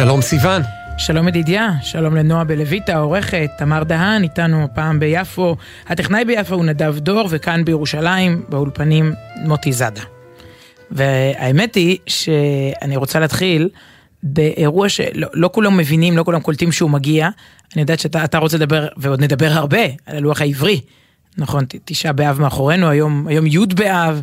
שלום סיון. שלום ידידיה, שלום לנועה בלויטה, העורכת, תמר דהן, איתנו פעם ביפו. הטכנאי ביפו הוא נדב דור, וכאן בירושלים, באולפנים, מוטי זאדה. והאמת היא שאני רוצה להתחיל באירוע שלא לא כולם מבינים, לא כולם קולטים שהוא מגיע. אני יודעת שאתה רוצה לדבר, ועוד נדבר הרבה, על הלוח העברי. נכון, תשעה באב מאחורינו, היום, היום י' באב,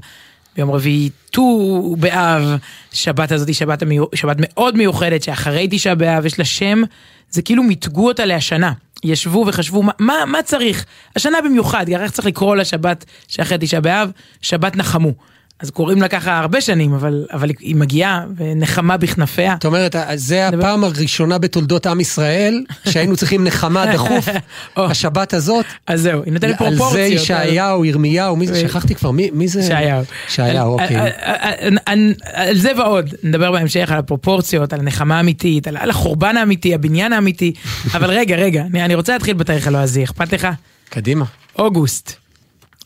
ביום רביעי ט"ו באב, שבת הזאת היא שבת, המיו... שבת מאוד מיוחדת, שאחרי תשעה באב יש לה שם, זה כאילו מיתגו אותה להשנה. ישבו וחשבו מה, מה, מה צריך, השנה במיוחד, איך צריך לקרוא לשבת שאחרי תשעה באב, שבת נחמו. אז קוראים לה ככה הרבה שנים, אבל, אבל היא מגיעה ונחמה בכנפיה. זאת אומרת, זה הפעם הראשונה בתולדות עם ישראל, שהיינו צריכים נחמה דחוף, השבת הזאת. אז זהו, היא נותנת פרופורציות. על זה ישעיהו, ירמיהו, מי זה? שכחתי כבר, מי, מי זה? ישעיהו. ישעיהו, אוקיי. על זה ועוד, נדבר בהמשך על הפרופורציות, על הנחמה האמיתית, על החורבן האמיתי, הבניין האמיתי. אבל רגע, רגע, אני רוצה להתחיל בתאריך הלועזי, אכפת לך? קדימה. אוגוסט.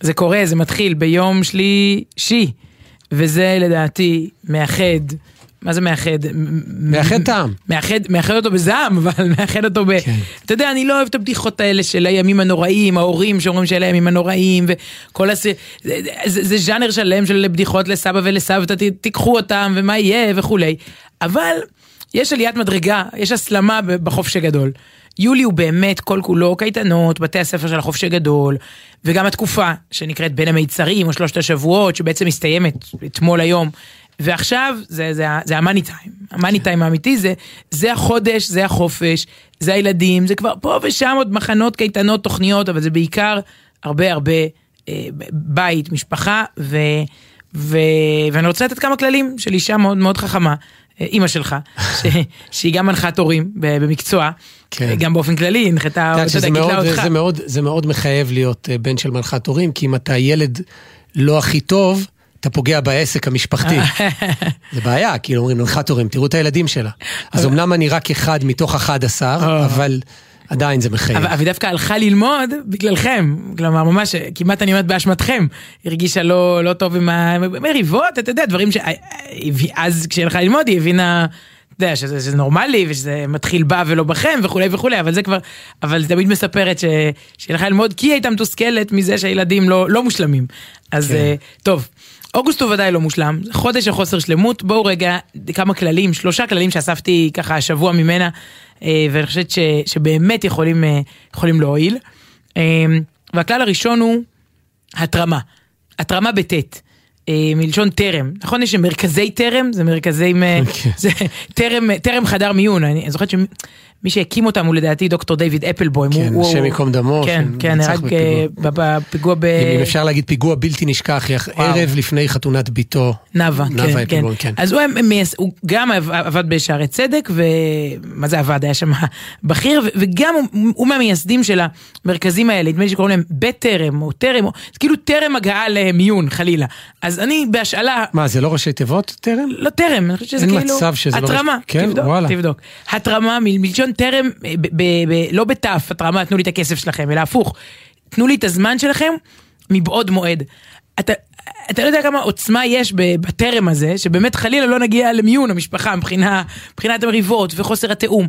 זה קורה, זה מתחיל ביום שלישי, וזה לדעתי מאחד. מה זה מאחד? מאחד טעם. מאחד, מאחד אותו בזעם, אבל מאחד אותו ב... כן. אתה יודע, אני לא אוהב את הבדיחות האלה של הימים הנוראים, ההורים שאומרים שאלה הימים הנוראים, וכל הס... זה, זה, זה ז'אנר שלם של בדיחות לסבא ולסבתא, תיקחו אותם, ומה יהיה וכולי. אבל יש עליית מדרגה, יש הסלמה בחופש הגדול. יולי הוא באמת כל כולו קייטנות, בתי הספר של החופש הגדול, וגם התקופה שנקראת בין המיצרים או שלושת השבועות, שבעצם מסתיימת אתמול היום. ועכשיו זה, זה, זה המאני טיים, המאני טיים האמיתי זה, זה החודש, זה החופש, זה הילדים, זה כבר פה ושם עוד מחנות, קייטנות, תוכניות, אבל זה בעיקר הרבה הרבה אה, בית, משפחה, ו, ו, ואני רוצה לתת כמה כללים של אישה מאוד מאוד חכמה, אימא שלך, ש, שהיא גם מנחת הורים במקצוע. כן. גם באופן כללי, הנחתה, אתה יודע, גידלה אותך. זה מאוד, זה מאוד מחייב להיות אה, בן של מנחת הורים, כי אם אתה ילד לא הכי טוב, אתה פוגע בעסק המשפחתי. זה בעיה, כאילו אומרים, מנחת הורים, תראו את הילדים שלה. אז אמנם אני רק אחד מתוך 11, אה. אבל... עדיין זה מחייב. אבל היא דווקא הלכה ללמוד בגללכם, כלומר ממש כמעט אני אומרת באשמתכם, הרגישה לא, לא טוב עם המריבות, אתה יודע, דברים שאז כשהיא הלכה ללמוד היא הבינה יודע, שזה, שזה נורמלי ושזה מתחיל בה ולא בכם וכולי וכולי, אבל זה כבר, אבל תמיד מספרת ש, שהיא הלכה ללמוד כי היא הייתה מתוסכלת מזה שהילדים לא, לא מושלמים. אז כן. uh, טוב. אוגוסט הוא ודאי לא מושלם, חודש של חוסר שלמות, בואו רגע כמה כללים, שלושה כללים שאספתי ככה השבוע ממנה, אה, ואני חושבת ש, שבאמת יכולים, אה, יכולים להועיל. והכלל הראשון הוא התרמה, התרמה בטית. אה, מלשון טרם, נכון? יש מרכזי טרם, זה מרכזי, כן. זה טרם, טרם חדר מיון, אני זוכרת מי שהקים אותם הוא לדעתי דוקטור דיוויד אפלבוים. כן, השם ייקום דמו. כן, כן, נהרג אה, בפיגוע ב... אם אפשר להגיד פיגוע בלתי נשכח, ערב לפני חתונת ביתו. נאוה, כן, כן. כן. אז הוא, הוא גם עבד בשערי צדק, ומה זה עבד? היה שם בכיר, וגם הוא מהמייסדים של המרכזים האלה, נדמה לי שקוראים להם בית טרם, או טרם, זה כאילו טרם הגעה למיון, חלילה. אז אני בהשאלה... מה, זה לא ראשי תיבות, טרם? לא טרם, אני חושבת שזה כאילו... אין מצב שזה לא... התרמה, כן, וואלה. תבדוק. התרמה מלשון טרם, ב, ב, ב, לא בתף, התרמה, תנו לי את הכסף שלכם, אלא הפוך, תנו לי את הזמן שלכם מבעוד מועד. אתה, אתה לא יודע כמה עוצמה יש בטרם הזה, שבאמת חלילה לא נגיע למיון המשפחה מבחינה, מבחינת המריבות וחוסר התיאום.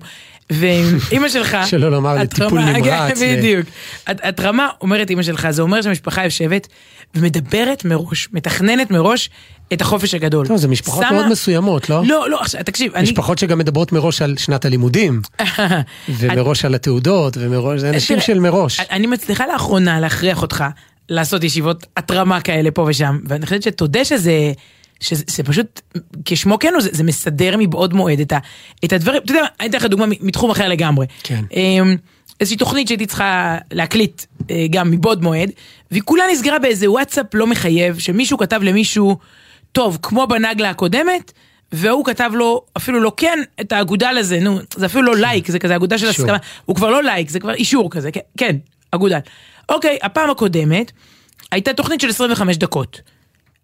ואימא שלך... שלא לומר לטיפול נמרץ. בדיוק. התרמה, אומרת אימא שלך, זה אומר שהמשפחה יושבת ומדברת מראש, מתכננת מראש את החופש הגדול. טוב, זה משפחות מאוד מסוימות, לא? לא, לא, עכשיו, תקשיב, אני... משפחות שגם מדברות מראש על שנת הלימודים, ומראש על התעודות, ומראש, זה אנשים של מראש. אני מצליחה לאחרונה להכריח אותך לעשות ישיבות התרמה כאלה פה ושם, ואני חושבת שתודה שזה... שזה פשוט, כשמו כן הוא, זה, זה מסדר מבעוד מועד את, ה, את הדברים, אתה יודע, אני אתן לך דוגמה מתחום אחר לגמרי. כן. אמ, איזושהי תוכנית שהייתי צריכה להקליט אה, גם מבעוד מועד, והיא כולה נסגרה באיזה וואטסאפ לא מחייב, שמישהו כתב למישהו, טוב, כמו בנגלה הקודמת, והוא כתב לו, אפילו לא כן, את האגודל הזה, נו, זה אפילו לא לייק, זה כזה אגודל של הסכמה, הוא כבר לא לייק, זה כבר אישור כזה, כן, כן אגודל. אוקיי, הפעם הקודמת הייתה תוכנית של 25 דקות,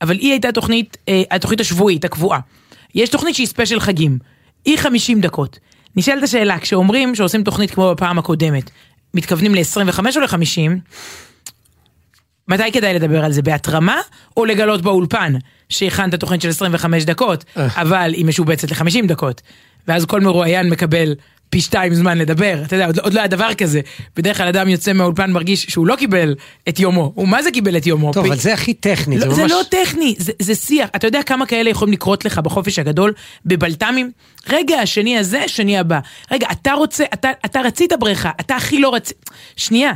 אבל היא הייתה תוכנית, אה, התוכנית השבועית, הקבועה. יש תוכנית שהיא ספיישל חגים, היא 50 דקות. נשאלת השאלה, כשאומרים שעושים תוכנית כמו בפעם הקודמת, מתכוונים ל-25 או ל-50? מתי כדאי לדבר על זה? בהתרמה או לגלות באולפן שהכנת תוכנית של 25 דקות, אה. אבל היא משובצת ל-50 דקות? ואז כל מרואיין מקבל פי שתיים זמן לדבר, אתה יודע, עוד, עוד לא היה דבר כזה. בדרך כלל אדם יוצא מהאולפן מרגיש שהוא לא קיבל את יומו, הוא מה זה קיבל את יומו? טוב, פי... אבל זה הכי טכני, לא, זה זה ממש... לא טכני, זה, זה שיח. אתה יודע כמה כאלה יכולים לקרות לך בחופש הגדול, בבלת"מים? רגע, השני הזה, שני הבא. רגע, אתה רוצה, אתה, אתה רצית בריכה, אתה הכי לא רצית. שנייה,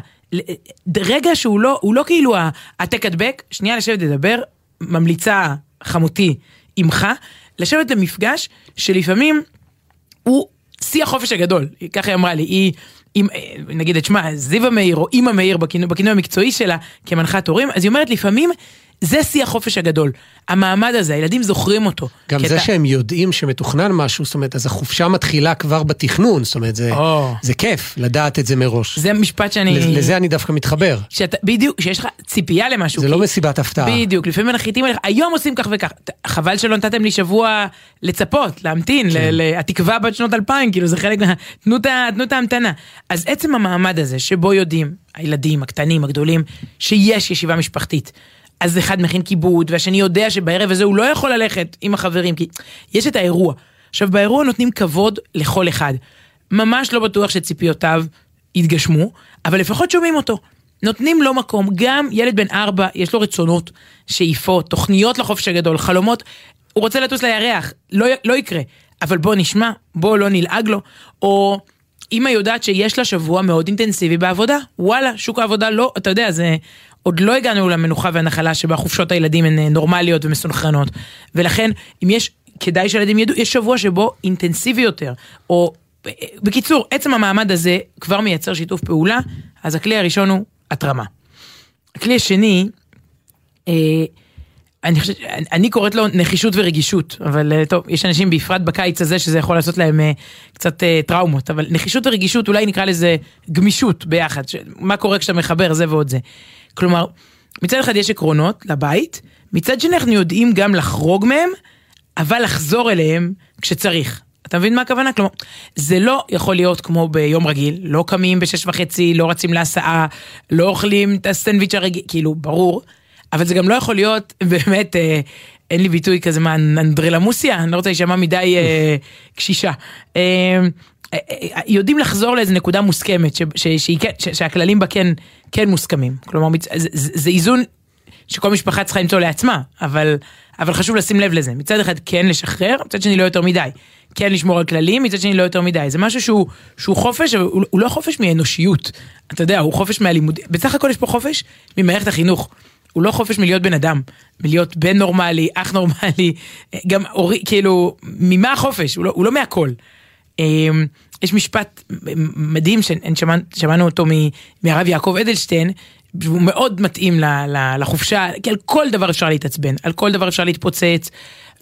רגע שהוא לא, הוא לא כאילו העתק הדבק, שנייה לשבת לדבר, ממליצה חמותי עמך, לשבת למפגש שלפעמים הוא שיא החופש הגדול, ככה היא אמרה לי, היא, עם, נגיד את שמה, זיווה מאיר או אימא מאיר בכינוי המקצועי שלה כמנחת הורים, אז היא אומרת לפעמים זה שיא החופש הגדול, המעמד הזה, הילדים זוכרים אותו. גם זה אתה- שהם יודעים שמתוכנן משהו, זאת אומרת, אז החופשה מתחילה כבר בתכנון, זאת אומרת, זה, או. זה כיף לדעת את זה מראש. זה משפט שאני... לזה- לזה אני דווקא מתחבר. שאתה, בדיוק, שיש לך ציפייה למשהו. זה כי- לא מסיבת הפתעה. בדיוק, לפעמים מנחיתים עליך, היום עושים כך וכך. חבל שלא נתתם לי שבוע לצפות, להמתין, כן. ל- ל- התקווה בת שנות אלפיים, כאילו זה חלק מה... תנו את ההמתנה. אז עצם המעמד הזה, שבו יודעים, הילדים, הקטנים, הגדולים, שיש ישיבה משפחתית. אז אחד מכין כיבוד, והשני יודע שבערב הזה הוא לא יכול ללכת עם החברים, כי יש את האירוע. עכשיו, באירוע נותנים כבוד לכל אחד. ממש לא בטוח שציפיותיו יתגשמו, אבל לפחות שומעים אותו. נותנים לו מקום, גם ילד בן ארבע, יש לו רצונות, שאיפות, תוכניות לחופש הגדול, חלומות, הוא רוצה לטוס לירח, לא, לא יקרה, אבל בוא נשמע, בוא לא נלעג לו, או אמא יודעת שיש לה שבוע מאוד אינטנסיבי בעבודה, וואלה, שוק העבודה לא, אתה יודע, זה... עוד לא הגענו למנוחה והנחלה שבה חופשות הילדים הן אה, נורמליות ומסונכרנות, ולכן אם יש, כדאי שהילדים ידעו, יש שבוע שבו אינטנסיבי יותר, או בקיצור, עצם המעמד הזה כבר מייצר שיתוף פעולה, אז הכלי הראשון הוא התרמה. הכלי השני, אה, אני חושבת, אני- קוראת לו נחישות ורגישות, אבל אה, טוב, יש אנשים בפרט בקיץ הזה שזה יכול לעשות להם אה, קצת אה, טראומות, אבל נחישות ורגישות אולי נקרא לזה גמישות ביחד, מה קורה כשאתה מחבר זה ועוד זה. כלומר, מצד אחד יש עקרונות לבית, מצד שני אנחנו יודעים גם לחרוג מהם, אבל לחזור אליהם כשצריך. אתה מבין מה הכוונה? כלומר, זה לא יכול להיות כמו ביום רגיל, לא קמים בשש וחצי, לא רצים להסעה, לא אוכלים את הסנדוויץ' הרגיל, כאילו, ברור, אבל זה גם לא יכול להיות באמת, אה, אין לי ביטוי כזה מה, אנדרלמוסיה, אני לא רוצה להישמע מדי אה, קשישה. אה, אה, אה, יודעים לחזור לאיזה נקודה מוסכמת, ש, ש, שהיא כן- ש, שהכללים בה כן, כן מוסכמים. כלומר, זה, זה, זה איזון שכל משפחה צריכה למצוא לעצמה, אבל, אבל חשוב לשים לב לזה. מצד אחד כן לשחרר, מצד שני לא יותר מדי. כן לשמור על כללים, מצד שני לא יותר מדי. זה משהו שהוא, שהוא חופש, אבל הוא, הוא לא חופש מאנושיות. אתה יודע, הוא חופש מהלימוד. בסך הכל יש פה חופש ממערכת החינוך. הוא לא חופש מלהיות בן אדם, מלהיות בן נורמלי, אח נורמלי, גם אורי, כאילו, ממה החופש? הוא לא, הוא לא מהכל. יש משפט מדהים ששמענו אותו מהרב יעקב אדלשטיין, שהוא מאוד מתאים ל- ל- לחופשה, כי על כל דבר אפשר להתעצבן, על כל דבר אפשר להתפוצץ,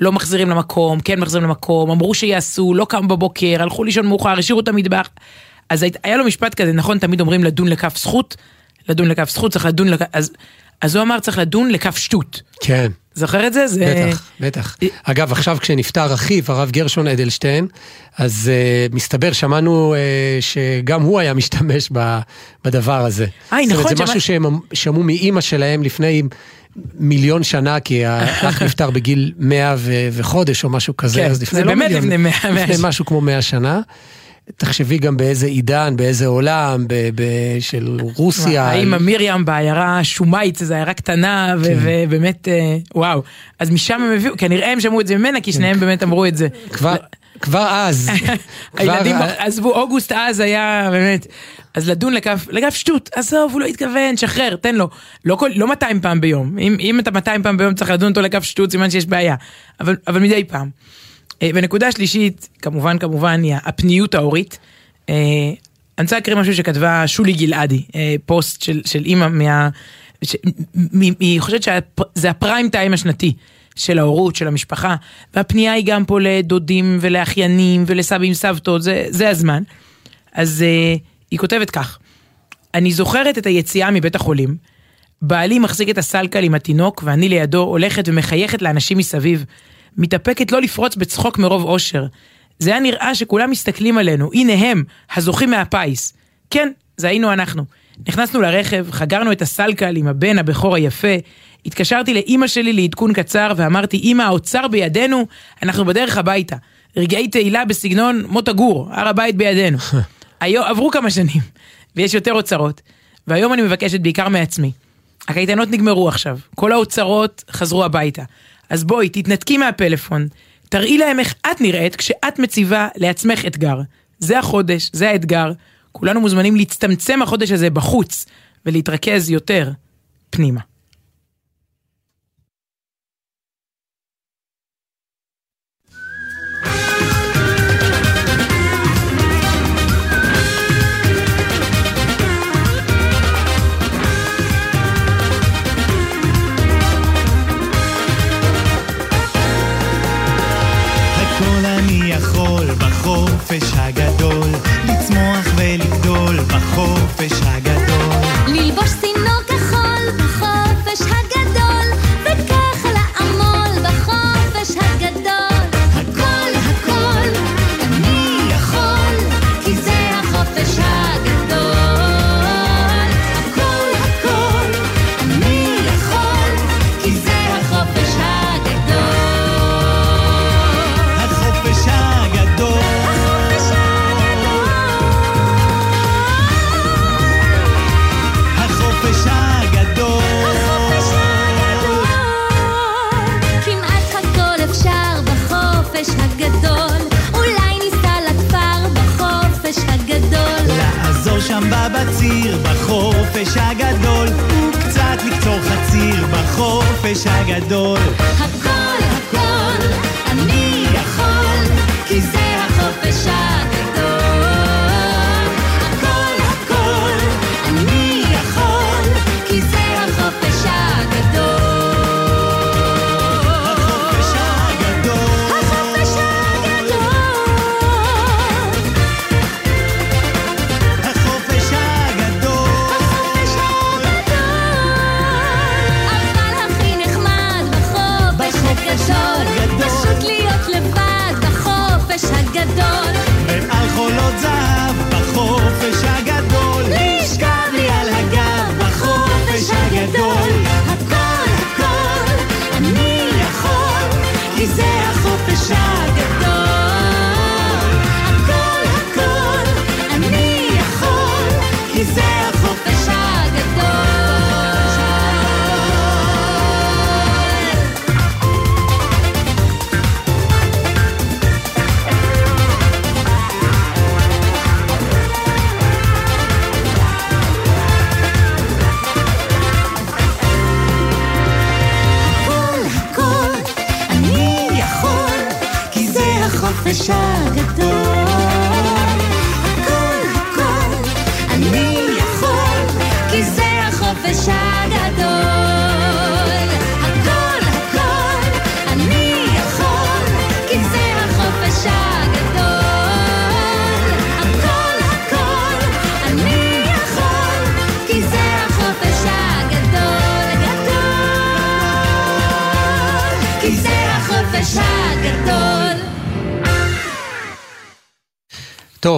לא מחזירים למקום, כן מחזירים למקום, אמרו שיעשו, לא קם בבוקר, הלכו לישון מאוחר, השאירו את המטבח. אז היה לו משפט כזה, נכון, תמיד אומרים לדון לכף זכות, לדון לכף זכות, צריך לדון לכף, אז, אז הוא אמר צריך לדון לכף שטות. כן. זוכר את זה? זה... בטח, בטח. אגב, עכשיו כשנפטר אחיו, הרב גרשון אדלשטיין, אז uh, מסתבר, שמענו uh, שגם הוא היה משתמש ב, בדבר הזה. איי, זאת אומרת, נכון, זה משהו שהם שמעו מאימא שלהם לפני מיליון שנה, כי האח נפטר בגיל מאה ו- וחודש או משהו כזה, כן, אז לפני לא מיליון, לפני מאה- מאה לפני שנה. משהו כמו מאה שנה. תחשבי גם באיזה עידן, באיזה עולם, ב- ב- של רוסיה. האמא מרים בעיירה שומייט, זו עיירה קטנה, ו- כן. ובאמת, אה, וואו. אז משם הם הביאו, כנראה הם שמעו את זה ממנה, כי שניהם באמת אמרו את זה. כבר, כבר אז. הילדים, עזבו, אוגוסט אז היה באמת, אז לדון לכף, לכף שטות, עזוב, הוא לא התכוון, שחרר, תן לו. לא, כל, לא 200 פעם ביום, אם, אם אתה 200 פעם ביום צריך לדון אותו לכף שטות, סימן שיש בעיה, אבל, אבל מדי פעם. אה, ונקודה שלישית, כמובן, כמובן, היא הפניות ההורית. אה, אני רוצה להקריא משהו שכתבה שולי גלעדי, אה, פוסט של, של אימא מה... ש- מ- היא חושבת שזה הפריים טיים השנתי של ההורות, של המשפחה, והפנייה היא גם פה לדודים ולאחיינים ולסבים סבתות, זה, זה הזמן. אז היא כותבת כך, אני זוכרת את היציאה מבית החולים, בעלי מחזיק את הסלקל עם התינוק ואני לידו הולכת ומחייכת לאנשים מסביב, מתאפקת לא לפרוץ בצחוק מרוב אושר. זה היה נראה שכולם מסתכלים עלינו, הנה הם, הזוכים מהפיס. כן, זה היינו אנחנו. נכנסנו לרכב, חגרנו את הסלקל עם הבן הבכור היפה, התקשרתי לאימא שלי לעדכון קצר ואמרתי, אימא, האוצר בידינו, אנחנו בדרך הביתה. רגעי תהילה בסגנון מוטה גור, הר הבית בידינו. היום, עברו כמה שנים, ויש יותר אוצרות, והיום אני מבקשת בעיקר מעצמי. הקייטנות נגמרו עכשיו, כל האוצרות חזרו הביתה. אז בואי, תתנתקי מהפלאפון, תראי להם איך את נראית כשאת מציבה לעצמך אתגר. זה החודש, זה האתגר. כולנו מוזמנים להצטמצם החודש הזה בחוץ, ולהתרכז יותר פנימה. בבציר בחופש הגדול, וקצת לקצור חציר בחופש הגדול. הכל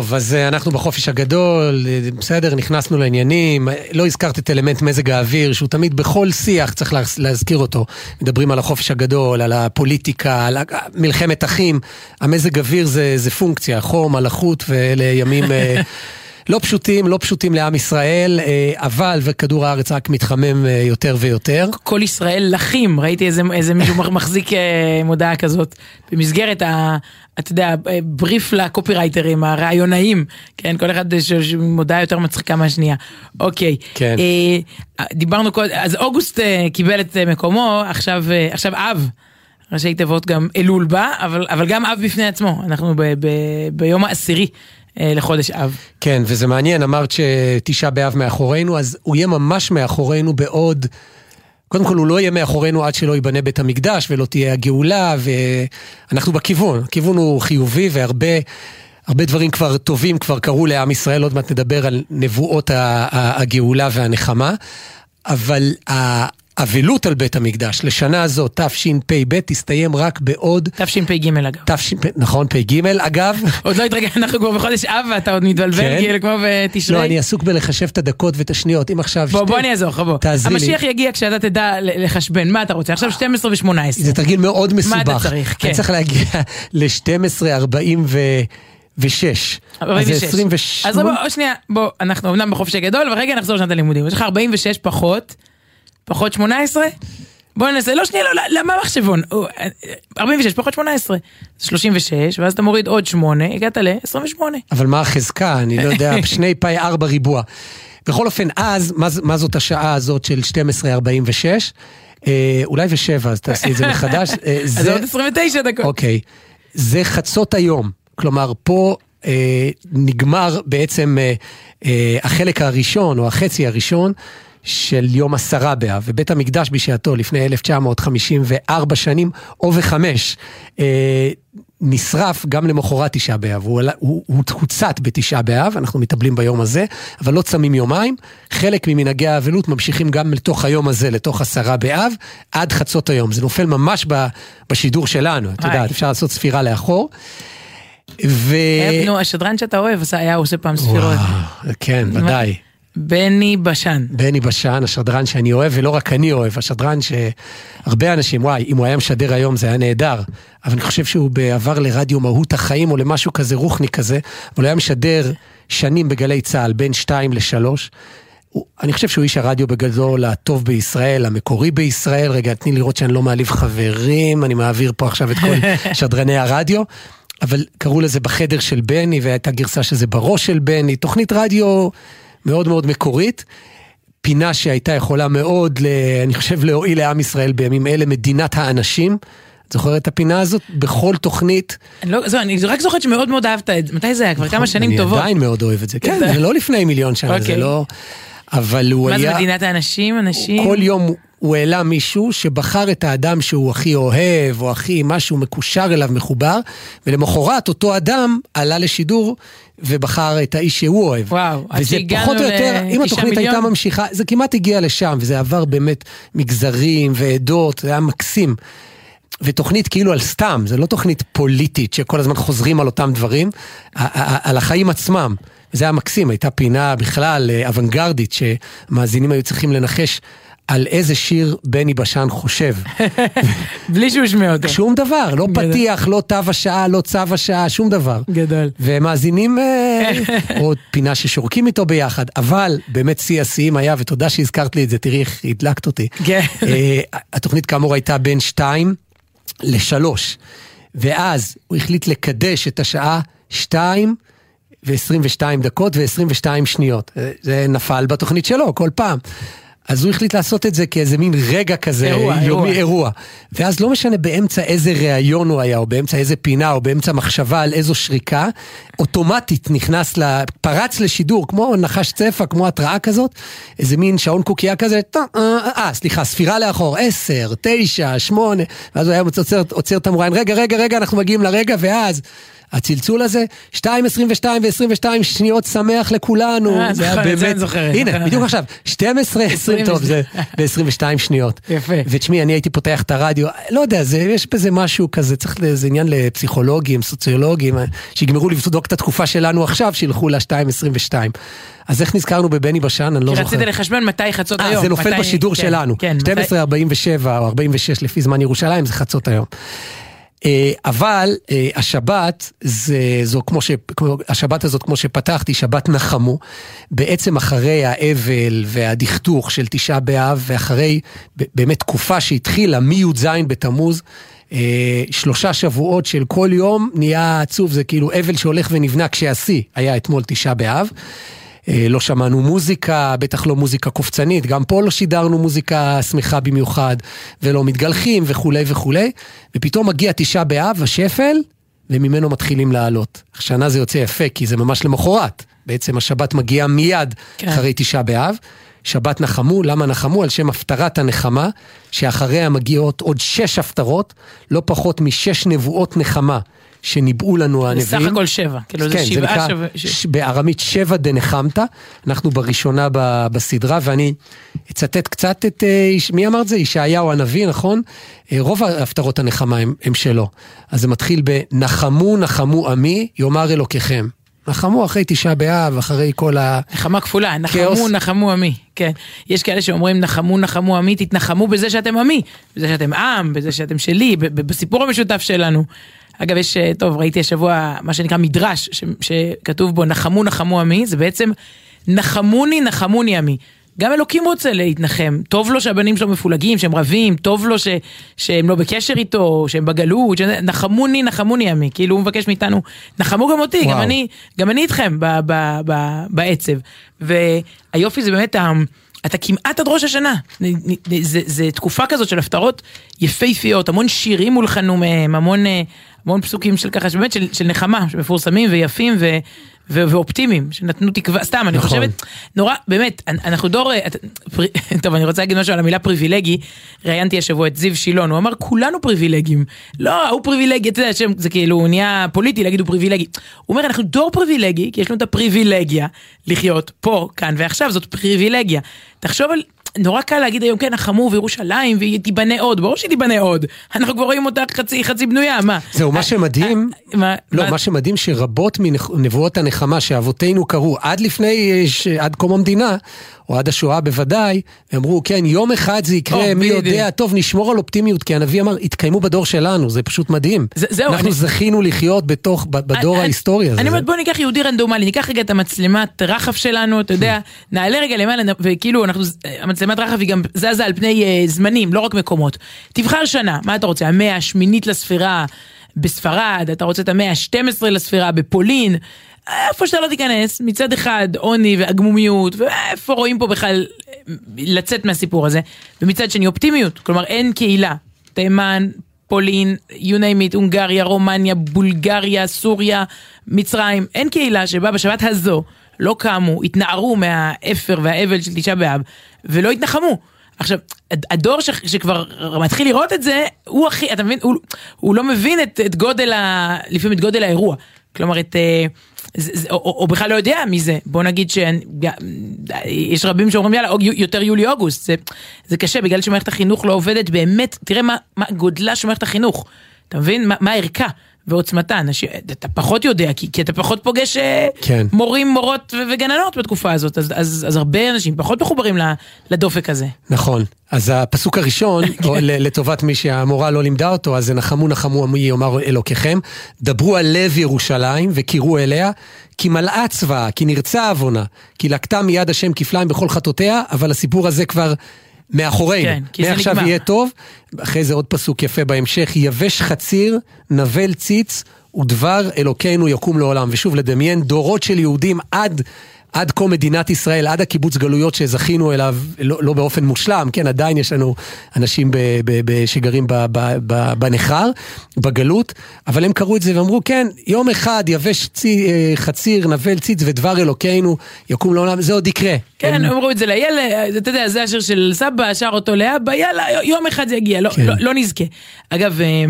טוב, אז אה, אנחנו בחופש הגדול, אה, בסדר, נכנסנו לעניינים, אה, לא הזכרת את אלמנט מזג האוויר, שהוא תמיד בכל שיח צריך להז- להזכיר אותו. מדברים על החופש הגדול, על הפוליטיקה, על מלחמת אחים. המזג אוויר זה, זה פונקציה, חום, הלחות, ואלה ימים לא פשוטים, לא פשוטים לעם ישראל, אה, אבל וכדור הארץ רק מתחמם אה, יותר ויותר. כל ישראל לחים, ראיתי איזה, איזה מישהו מחזיק אה, מודעה כזאת במסגרת ה... אתה יודע, בריף לקופירייטרים, הרעיונאים, כן, כל אחד יש מודעה יותר מצחיקה מהשנייה. אוקיי. כן. אה, דיברנו קודם, אז אוגוסט אה, קיבל את מקומו, עכשיו, אה, עכשיו אב. ראשי תיבות גם אלול בא, אבל, אבל גם אב בפני עצמו, אנחנו ב, ב, ביום העשירי לחודש אב. כן, וזה מעניין, אמרת שתשעה באב מאחורינו, אז הוא יהיה ממש מאחורינו בעוד... קודם כל הוא לא יהיה מאחורינו עד שלא ייבנה בית המקדש ולא תהיה הגאולה, ואנחנו בכיוון, הכיוון הוא חיובי והרבה הרבה דברים כבר טובים כבר קרו לעם ישראל, עוד מעט נדבר על נבואות הגאולה והנחמה, אבל האבלות על בית המקדש לשנה זו, תשפ"ב, תסתיים רק בעוד... תשפ"ג אגב. תשפ... נכון, פ"ג אגב. עוד לא התרגל, אנחנו כבר בחודש אב ואתה עוד מתבלבל, כן? כאילו כמו בתשרי. לא, אני עסוק בלחשב את הדקות ואת השניות. אם עכשיו... בוא, שתי- בוא אני אעזור לך, בוא. תעזרי לי. המשיח יגיע כשאתה תדע לחשבן, מה אתה רוצה? עכשיו 12 ו-18. זה תרגיל מאוד מסובך. אתה צריך? כן. אני צריך להגיע ל-12.46. 46. אז 28. אז בוא, שנייה, בוא, אנחנו אמנם בחופש הגדול, אבל רגע נחזור לשנת הלימודים. יש לך 46 פחות, פחות 18? בוא ננסה, לא שנייה, לא, למה מחשבון? או, אה, 46 פחות 18, זה 36, ואז אתה מוריד עוד 8, הגעת ל-28. אבל מה החזקה? אני לא יודע, שני פאי ארבע ריבוע. בכל אופן, אז, מה, מה זאת השעה הזאת של 12.46? אה, אולי ושבע, אז תעשי את זה מחדש. אה, אז זה, עוד 29 דקות. אוקיי. זה חצות היום. כלומר, פה אה, נגמר בעצם אה, אה, החלק הראשון, או החצי הראשון, של יום עשרה באב, ובית המקדש בשעתו, לפני 1954 שנים, או וחמש, אה, נשרף גם למחרת תשעה באב. הוא, הוא, הוא הוצת בתשעה באב, אנחנו מטפלים ביום הזה, אבל לא צמים יומיים. חלק ממנהגי האבלות ממשיכים גם לתוך היום הזה, לתוך עשרה באב, עד חצות היום. זה נופל ממש ב, בשידור שלנו, את. יודעת, אפשר לעשות ספירה לאחור. ו... נו, השדרן שאתה אוהב, היה עושה פעם ספירות. וואו, כן, ודאי. בני בשן. בני בשן, השדרן שאני אוהב, ולא רק אני אוהב, השדרן שהרבה אנשים, וואי, אם הוא היה משדר היום זה היה נהדר, אבל אני חושב שהוא עבר לרדיו מהות החיים או למשהו כזה רוחני כזה, אבל הוא היה משדר שנים בגלי צה"ל, בין שתיים לשלוש. הוא- אני חושב שהוא איש הרדיו בגדול הטוב בישראל, המקורי בישראל. רגע, תני לראות שאני לא מעליב חברים, אני מעביר פה עכשיו את כל שדרני הרדיו. אבל קראו לזה בחדר של בני, והייתה גרסה שזה בראש של בני, תוכנית רדיו מאוד מאוד מקורית. פינה שהייתה יכולה מאוד, ל, אני חושב, להועיל לעם ישראל בימים אלה, מדינת האנשים. את זוכרת את הפינה הזאת? בכל תוכנית. אני לא- זהו, אני רק זוכרת שמאוד מאוד אהבת את זה. מתי זה היה? כבר כמה שנים נכון, אני טובות. עדיין מאוד אוהב את זה. כן, זה לא לפני מיליון שנה, זה אוקיי. לא... אבל הוא מה זה היה... מדינת האנשים? אנשים? כל יום הוא העלה מישהו שבחר את האדם שהוא הכי אוהב, או הכי משהו מקושר אליו, מחובר, ולמחרת אותו אדם עלה לשידור ובחר את האיש שהוא אוהב. וואו, עד וזה שהגענו פחות או יותר, אם לתשעה התוכנית הייתה מיליון. ממשיכה, זה כמעט הגיע לשם, וזה עבר באמת מגזרים ועדות, זה היה מקסים. ותוכנית כאילו על סתם, זה לא תוכנית פוליטית שכל הזמן חוזרים על אותם דברים, על החיים עצמם. וזה היה מקסים, הייתה פינה בכלל אה, אוונגרדית שמאזינים היו צריכים לנחש על איזה שיר בני בשן חושב. בלי שהוא השמיע אותו. שום דבר, לא גדול. פתיח, לא תו השעה, לא צו השעה, שום דבר. גדול. ומאזינים, אה, או פינה ששורקים איתו ביחד, אבל באמת שיא השיאים היה, ותודה שהזכרת לי את זה, תראי איך הדלקת אותי. כן. אה, התוכנית כאמור הייתה בין שתיים לשלוש, ואז הוא החליט לקדש את השעה שתיים ו-22 דקות ו-22 שניות. אה, זה נפל בתוכנית שלו כל פעם. אז הוא החליט לעשות את זה כאיזה מין רגע כזה, אירוע, יומי אירוע. אירוע. ואז לא משנה באמצע איזה ראיון הוא היה, או באמצע איזה פינה, או באמצע מחשבה על איזו שריקה, אוטומטית נכנס, ל... פרץ לשידור, כמו נחש צפה, כמו התראה כזאת, איזה מין שעון קוקייה כזה, טה, אה, אה, סליחה, ספירה לאחור, עשר, תשע, שמונה, ואז הוא היה עוצר, עוצר את המוראיין, רגע, רגע, רגע, אנחנו מגיעים לרגע, ואז... הצלצול הזה, 2, 22 ו-22 שניות שמח לכולנו. אה, זה היה זה באמת-. הנה, בדיוק עכשיו, 12, 20, טוב, זה ב-22 שניות. יפה. ותשמעי, אני הייתי פותח את הרדיו, לא יודע, זה, יש בזה משהו כזה, צריך, זה עניין לפסיכולוגים, סוציולוגים, שיגמרו לבדוק את התקופה שלנו עכשיו, שילכו ל-2.22. אז איך נזכרנו בבני בשן? אני לא כי זוכר. רציתי לחשבן מתי חצות אה, היום. זה נופל מתי- בשידור כן, שלנו. כן, מתי- 12.47 או 46 לפי זמן ירושלים, זה חצות היום. אה, אבל אה, השבת, זה, זו כמו ש... השבת הזאת, כמו שפתחתי, שבת נחמו, בעצם אחרי האבל והדכדוך של תשעה באב, ואחרי באמת תקופה שהתחילה מי"ז בתמוז, אה, שלושה שבועות של כל יום נהיה עצוב, זה כאילו אבל שהולך ונבנה כשהשיא היה אתמול תשעה באב. אה, לא שמענו מוזיקה, בטח לא מוזיקה קופצנית, גם פה לא שידרנו מוזיקה שמחה במיוחד, ולא מתגלחים וכולי וכולי, ופתאום מגיע תשעה באב, השפל, וממנו מתחילים לעלות. השנה זה יוצא יפה, כי זה ממש למחרת. בעצם השבת מגיעה מיד כן. אחרי תשעה באב. שבת נחמו, למה נחמו? על שם הפטרת הנחמה, שאחריה מגיעות עוד שש הפטרות, לא פחות משש נבואות נחמה, שניבאו לנו הנביאים. סך הכל שבע, כאילו זה כן, שבעה נקרא שווה... ש- בארמית שבע דנחמתא, אנחנו בראשונה ב- בסדרה, ואני אצטט קצת את, אה, מי אמר את זה? ישעיהו הנביא, נכון? אה, רוב הפטרות הנחמה הם, הם שלו. אז זה מתחיל בנחמו נחמו עמי, יאמר אלוקיכם. נחמו אחרי תשעה באב, אחרי כל ה... נחמה כפולה, כאוס. נחמו נחמו עמי, כן. יש כאלה שאומרים נחמו נחמו עמי, תתנחמו בזה שאתם עמי, בזה שאתם עם, בזה שאתם שלי, בסיפור המשותף שלנו. אגב, יש, אה, טוב, ראיתי השבוע מה שנקרא מדרש, ש, שכתוב בו נחמו נחמו עמי, זה בעצם נחמוני נחמוני עמי. גם אלוקים רוצה להתנחם, טוב לו שהבנים שלו מפולגים, שהם רבים, טוב לו ש, שהם לא בקשר איתו, שהם בגלות, ש... נחמוני נחמוני עמי, כאילו הוא מבקש מאיתנו, נחמו גם אותי, גם. אני, גם אני איתכם ב, ב, ב, בעצב. והיופי זה באמת, אתה כמעט עד ראש השנה, זה, זה תקופה כזאת של הפטרות יפהפיות, המון שירים הולחנו מהם, המון, אה, המון פסוקים של ככה, שבאמת של, של נחמה, שמפורסמים ויפים ו, ו, ואופטימיים, שנתנו תקווה, סתם, אני נכון. חושבת, נורא, באמת, אנ- אנחנו דור, אה, את- פרי- טוב, אני רוצה להגיד משהו על המילה פריבילגי, ראיינתי השבוע את זיו שילון, הוא אמר, כולנו פריבילגים. לא, הוא פריבילגי, אתה יודע, שם, זה כאילו, הוא נהיה פוליטי להגיד הוא פריבילגי. הוא אומר, אנחנו דור פריבילגי, כי יש לנו את הפריבילגיה לחיות פה, כאן ועכשיו, זאת פריבילגיה. תחשוב על... נורא קל להגיד היום, כן, החמו וירושלים, והיא תיבנה עוד, ברור שהיא תיבנה עוד. אנחנו כבר רואים אותה חצי, חצי בנויה, מה? זהו, מה שמדהים, מה? לא, מה- שמדהים שרבות מנבואות הנחמה שאבותינו קראו עד לפני, אה, עד קום המדינה, או עד השואה בוודאי, אמרו, כן, יום אחד זה יקרה, או, מי בדיוק. יודע, טוב, נשמור על אופטימיות, כי הנביא אמר, יתקיימו בדור שלנו, זה פשוט מדהים. זה- זהו, אנחנו אני- זכינו לחיות בתוך, בדור אני- ההיסטורי הזה. אני אומרת בוא ניקח יהודי רנדומלי, ניקח רגע את המצלמת רחב שלנו, אתה יודע, נעלה רגע למעלה, וכאילו אנחנו, המצלמת רחב היא גם זזה על פני אה, זמנים, לא רק מקומות. תבחר שנה, מה אתה רוצה? המאה השמינית לספירה בספרד, אתה רוצה את המאה ה-12 לספירה בפולין. איפה שאתה לא תיכנס, מצד אחד עוני ועגמומיות, ואיפה רואים פה בכלל לצאת מהסיפור הזה, ומצד שני אופטימיות, כלומר אין קהילה, תימן, פולין, you name it, הונגריה, רומניה, בולגריה, סוריה, מצרים, אין קהילה שבה בשבת הזו לא קמו, התנערו מהאפר והאבל של תשעה באב, ולא התנחמו. עכשיו, הד- הדור ש, שכבר מתחיל לראות את זה, הוא הכי, אתה מבין, הוא, הוא לא מבין את, את גודל ה... לפעמים את גודל האירוע. כלומר, את... אה, זה, או, או, או בכלל לא יודע מי זה. בוא נגיד שיש רבים שאומרים יאללה, יותר יולי-אוגוסט. זה, זה קשה בגלל שמערכת החינוך לא עובדת באמת, תראה מה, מה גודלה של מערכת החינוך. אתה מבין? מה, מה ערכה ועוצמתה. אנשים, אתה פחות יודע, כי, כי אתה פחות פוגש אה, כן. מורים, מורות ו- וגננות בתקופה הזאת. אז, אז, אז הרבה אנשים פחות מחוברים לדופק הזה. נכון. אז הפסוק הראשון, ל- לטובת מי שהמורה לא לימדה אותו, אז זה נחמו נחמו עמי יאמר אלוקיכם, דברו על לב ירושלים וקראו אליה, כי מלאה צבאה, כי נרצה עוונה, כי לקטה מיד השם כפליים בכל חטאותיה, אבל הסיפור הזה כבר מאחורינו. כן, מעכשיו. יהיה טוב, אחרי זה עוד פסוק יפה בהמשך, יבש חציר, נבל ציץ, ודבר אלוקינו יקום לעולם. ושוב, לדמיין דורות של יהודים עד... עד קום מדינת ישראל, עד הקיבוץ גלויות שזכינו אליו, לא, לא באופן מושלם, כן, עדיין יש לנו אנשים ב, ב, ב, שגרים ב, ב, ב, בניכר, בגלות, אבל הם קראו את זה ואמרו, כן, יום אחד יבש צי, אה, חציר, נבל ציץ ודבר אלוקינו יקום לעולם, זה עוד יקרה. כן, הם- אמרו את זה לילד, אתה יודע, זה השיר של סבא, שר אותו לאבא, יאללה, יום אחד זה יגיע, לא, כן. לא, לא נזכה. אגב, אה,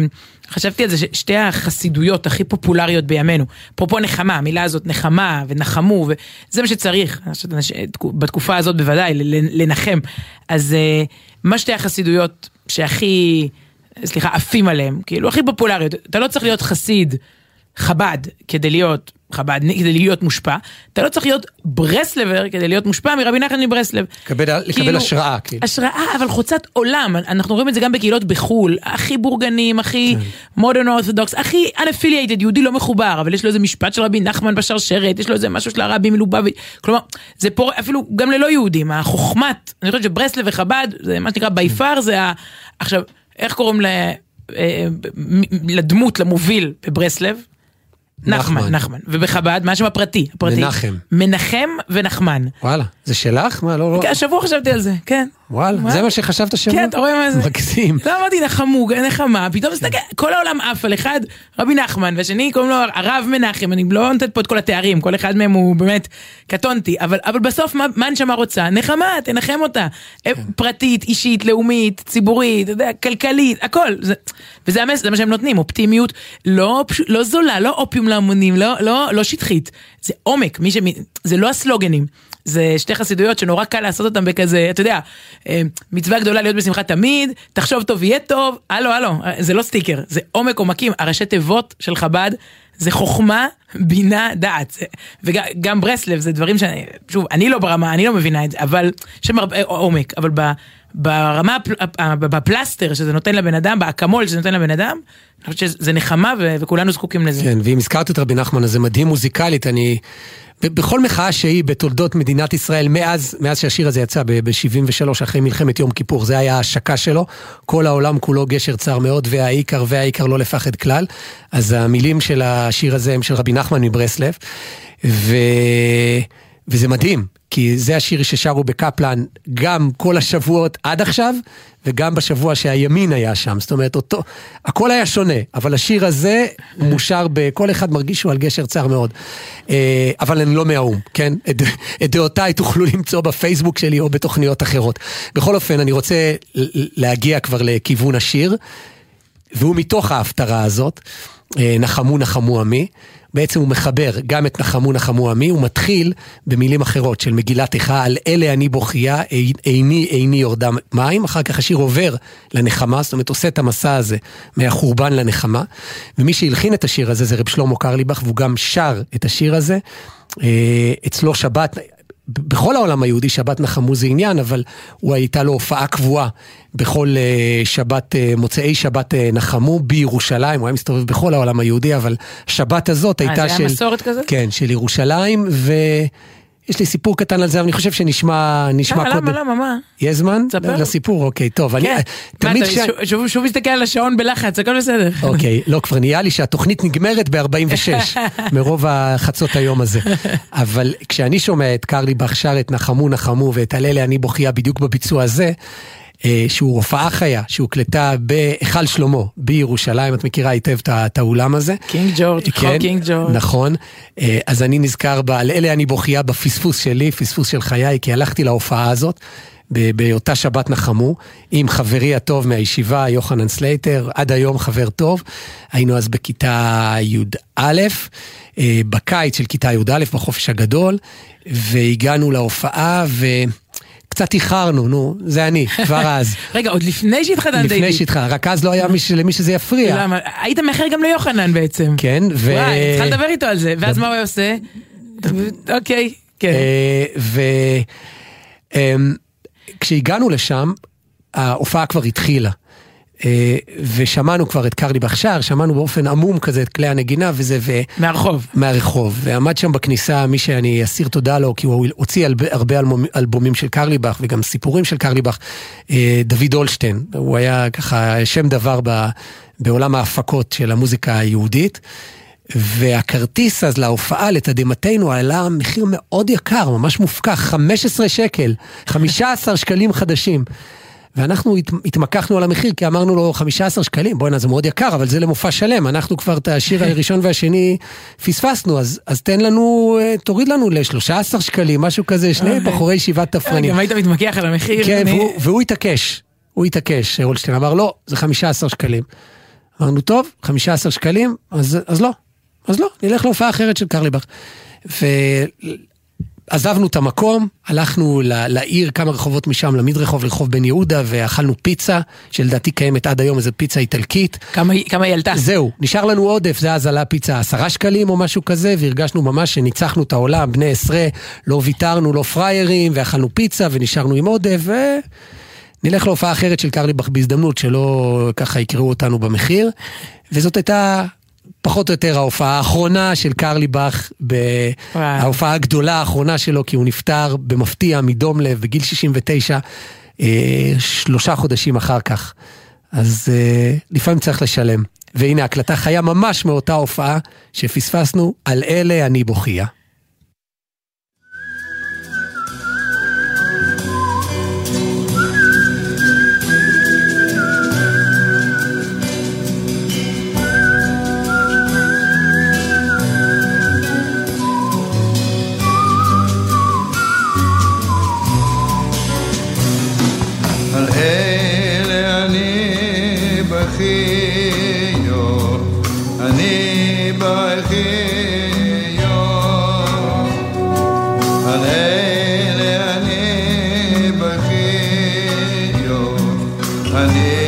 חשבתי על זה ששתי החסידויות הכי פופולריות בימינו, אפרופו נחמה, המילה הזאת נחמה ונחמו, וזה מה שצריך, חושבת, אנש- בתקופה הזאת בוודאי, לנחם. אז אה, מה שתי החסידויות שהכי, סליחה, עפים עליהם, כאילו הכי פופולריות, אתה לא צריך להיות חסיד חב"ד כדי להיות חב"ד, כדי להיות מושפע, אתה לא צריך להיות ברסלבר כדי להיות מושפע מרבי נחמן מברסלב. לקבל- לקבל כאילו, השראה, כאילו. השראה, אבל חוצת עולם, אנחנו רואים את זה גם בקהילות בחו"ל, הכי בורגנים, הכי מודרן אורתודוקס, הכי unaffiliated, יהודי לא מחובר, אבל יש לו איזה משפט של רבי נחמן בשרשרת, יש לו איזה משהו של הרבי מלובביץ', כלומר, זה פה אפילו גם ללא יהודים, החוכמת, אני חושבת שברסלב וחב"ד, זה מה שנקרא בי פאר, זה ה... עכשיו, איך קוראים ל... אה, מ- לדמות, למוביל בברסלב? נחמן, נחמן. ובחב"ד, מה השם הפרטי? הפרטי. מנחם. מנחם ונחמן. וואלה, זה שלך? מה, לא, לא. השבוע חשבתי על זה, כן. וואלה? זה מה שחשבת שבוע? כן, אתה רואה מה זה? מקסים. לא אמרתי נחמו, נחמה, פתאום מסתכל, כל העולם עף על אחד, רבי נחמן, והשני קוראים לו הרב מנחם, אני לא נותנת פה את כל התארים, כל אחד מהם הוא באמת, קטונתי, אבל, אבל בסוף מה, מה הנשמה רוצה? נחמה, תנחם אותה. אה, פרטית, אישית, לאומית, ציבורית, אתה יודע, כלכלית, הכל. זה, וזה המס, זה מה שהם נותנים, אופטימיות, לא, לא זולה, לא אופיום להמונים, לא, לא, לא שטחית, זה עומק, מי. זה לא הסלוגנים. זה שתי חסידויות שנורא קל לעשות אותם בכזה, אתה יודע, אה, מצווה גדולה להיות בשמחה תמיד, תחשוב טוב יהיה טוב, הלו הלו, זה לא סטיקר, זה עומק עומקים, הראשי תיבות של חב"ד זה חוכמה, בינה, דעת, וגם ברסלב זה דברים שאני, שוב, אני לא ברמה, אני לא מבינה את זה, אבל יש שם הרבה עומק, אבל ב... ברמה, הפל- ה- בפלסטר שזה נותן לבן אדם, באקמול שזה נותן לבן אדם, אני חושבת שזה נחמה וכולנו זקוקים לזה. כן, ואם הזכרת את רבי נחמן, אז זה מדהים מוזיקלית, אני... בכל מחאה שהיא בתולדות מדינת ישראל, מאז, מאז שהשיר הזה יצא ב-73, אחרי מלחמת יום כיפור, זה היה ההשקה שלו, כל העולם כולו גשר צר מאוד, והעיקר והעיקר לא לפחד כלל. אז המילים של השיר הזה הם של רבי נחמן מברסלב, ו... וזה מדהים, כי זה השיר ששרו בקפלן גם כל השבועות עד עכשיו, וגם בשבוע שהימין היה שם. זאת אומרת, אותו, הכל היה שונה, אבל השיר הזה מושר בכל אחד מרגיש שהוא על גשר צר מאוד. אה, אבל אני לא מהאו"ם, כן? את, את דעותיי תוכלו למצוא בפייסבוק שלי או בתוכניות אחרות. בכל אופן, אני רוצה להגיע כבר לכיוון השיר, והוא מתוך ההפטרה הזאת, אה, נחמו נחמו עמי. בעצם הוא מחבר גם את נחמו נחמו עמי, הוא מתחיל במילים אחרות של מגילת איכה, על אלה אני בוכייה, איני איני יורדה מים, אחר כך השיר עובר לנחמה, זאת אומרת עושה את המסע הזה מהחורבן לנחמה, ומי שהלחין את השיר הזה זה רב שלמה קרליבך, והוא גם שר את השיר הזה, אה, אצלו שבת, בכל העולם היהודי שבת נחמו זה עניין, אבל הוא הייתה לו הופעה קבועה בכל אה, שבת, אה, מוצאי שבת אה, נחמו בירושלים, הוא היה מסתובב בכל העולם היהודי, אבל שבת הזאת אה, הייתה זה של... היה מסורת כזאת? כן, של ירושלים, ויש לי סיפור קטן על זה, אבל אני חושב שנשמע נשמע למה, קודם. למה, למה, מה? יש זמן? תספר. לסיפור, אוקיי, טוב. אני, כן. מה, תמיד כש... שוב- שוב- שוב מסתכל על השעון בלחץ, הכל בסדר. אוקיי, לא, כבר נהיה לי שהתוכנית נגמרת ב-46, מרוב החצות היום הזה. אבל כשאני שומע את קרליבך שר את נחמו נחמו ואת על אלה אני בוכייה בדיוק בביצוע הזה, אה, שהוא הופעה חיה, שהוקלטה בהיכל שלמה בירושלים, את מכירה היטב את האולם הזה. קינג ג'ורג', רחוב קינג ג'ורג'. נכון. אה, אז אני נזכר. על אלה אני בוכה בפספוס שלי, פספוס של חיי, כי הלכתי להופעה הזאת. באותה שבת נחמו, עם חברי הטוב מהישיבה, יוחנן סלייטר, עד היום חבר טוב. היינו אז בכיתה י"א, אה, בקיץ של כיתה י"א, בחופש הגדול, והגענו להופעה וקצת איחרנו, נו, זה אני, כבר אז. רגע, עוד לפני שהתחתנת איתי. לפני שהתחלנו, רק אז לא היה מי ש- למי שזה יפריע. למה? היית מאחר גם ליוחנן בעצם. כן, ו... וואי, צריכה לדבר איתו על זה, ואז מה הוא היה עושה? אוקיי, כן. אה, וכשהגענו לשם, ההופעה כבר התחילה. אה, ושמענו כבר את קרליבך שר, שמענו באופן עמום כזה את כלי הנגינה וזה, ו... מהרחוב. מהרחוב, ועמד שם בכניסה מי שאני אסיר תודה לו, כי הוא הוציא הרבה, הרבה אלבומ- אלבומים של קרליבך וגם סיפורים של קרליבך, אה, דוד אולשטיין, הוא היה ככה שם דבר ב, בעולם ההפקות של המוזיקה היהודית. והכרטיס אז להופעה לתדהמתנו עלה מחיר מאוד יקר, ממש מופקע, 15 שקל, 15 שקלים חדשים. ואנחנו הת- התמקחנו על המחיר כי אמרנו לו 15 שקלים, בוא'נה זה מאוד יקר, אבל זה למופע שלם, אנחנו כבר את השיר הראשון והשני פספסנו, אז, אז תן לנו, אה, תוריד לנו ל-13 שקלים, משהו כזה, שני בחורי ישיבת תפרנים. גם היית מתמקח על המחיר. כן, אני- והוא, והוא התעקש, הוא התעקש, אולשטיין אמר לא, זה 15 שקלים. אמרנו, טוב, 15 שקלים, אז, אז לא, אז לא, נלך להופעה אחרת של קרליבך. ועזבנו את המקום, הלכנו לעיר כמה רחובות משם, למדרחוב, לרחוב בן יהודה, ואכלנו פיצה, שלדעתי קיימת עד היום, איזו פיצה איטלקית. כמה כמה היא עלתה? זהו, נשאר לנו עודף, זה אז עלה פיצה עשרה שקלים או משהו כזה, והרגשנו ממש שניצחנו את העולם, בני עשרה, לא ויתרנו, לא פריירים, ואכלנו פיצה ונשארנו עם עודף, ונלך להופעה אחרת של קרליבך בהזדמנות, שלא ככה יקראו אותנו במחיר, וזאת הייתה... פחות או יותר ההופעה האחרונה של קרליבך, ב- וואו. ההופעה הגדולה האחרונה שלו, כי הוא נפטר במפתיע מדום לב בגיל 69, אה, שלושה חודשים אחר כך. אז אה, לפעמים צריך לשלם. והנה הקלטה חיה ממש מאותה הופעה שפספסנו, על אלה אני בוכייה. Hare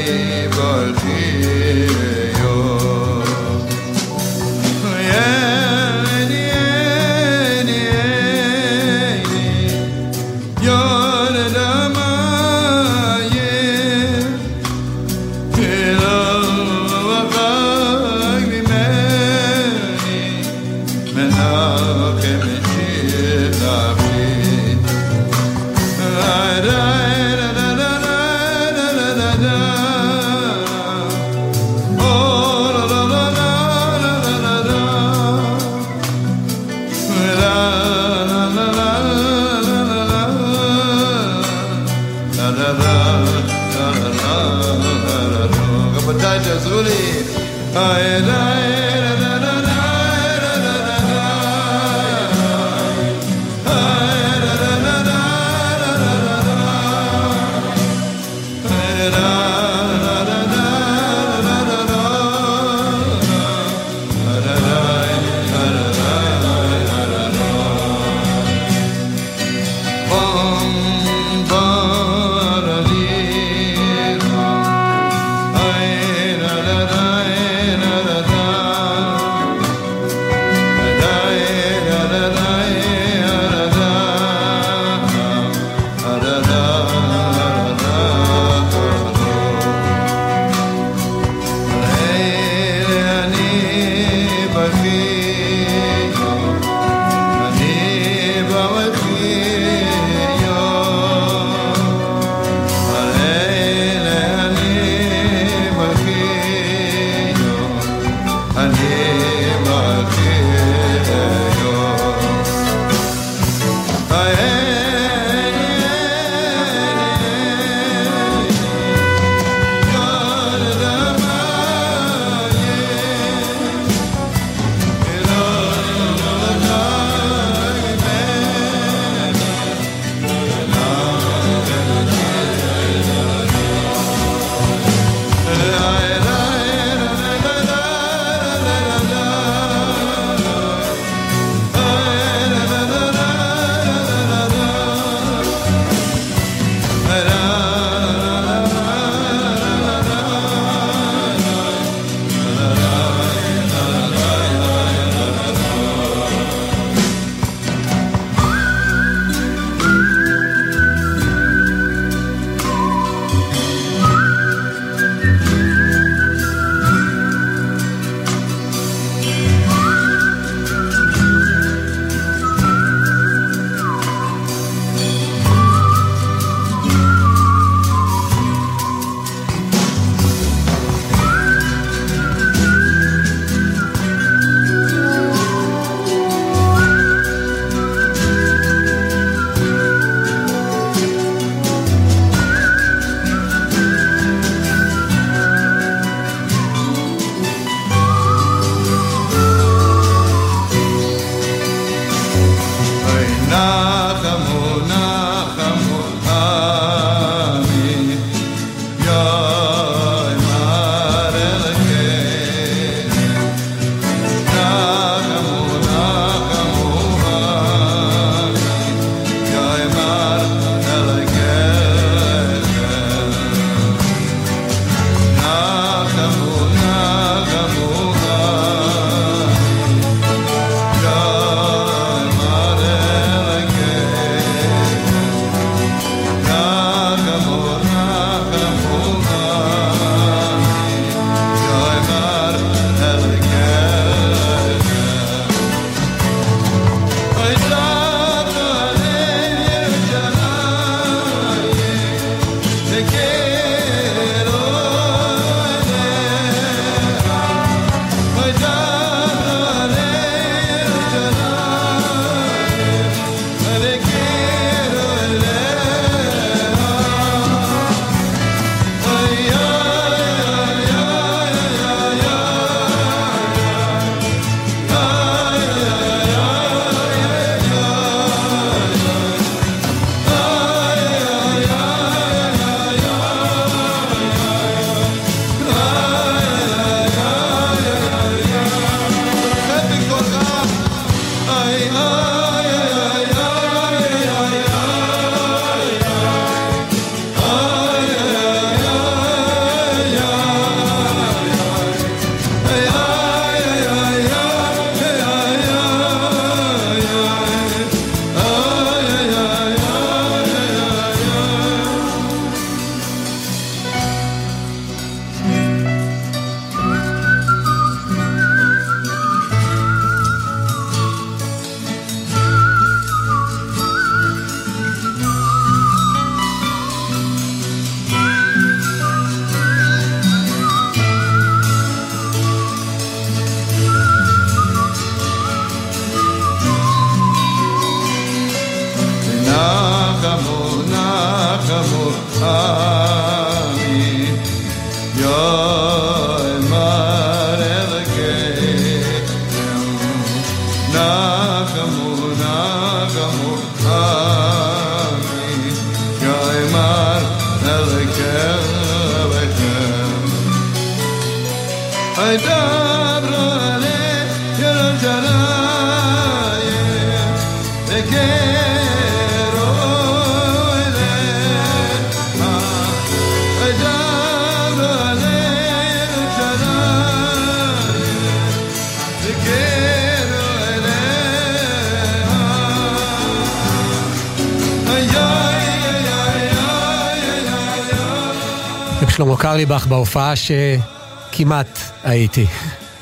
קרליבך בהופעה שכמעט הייתי.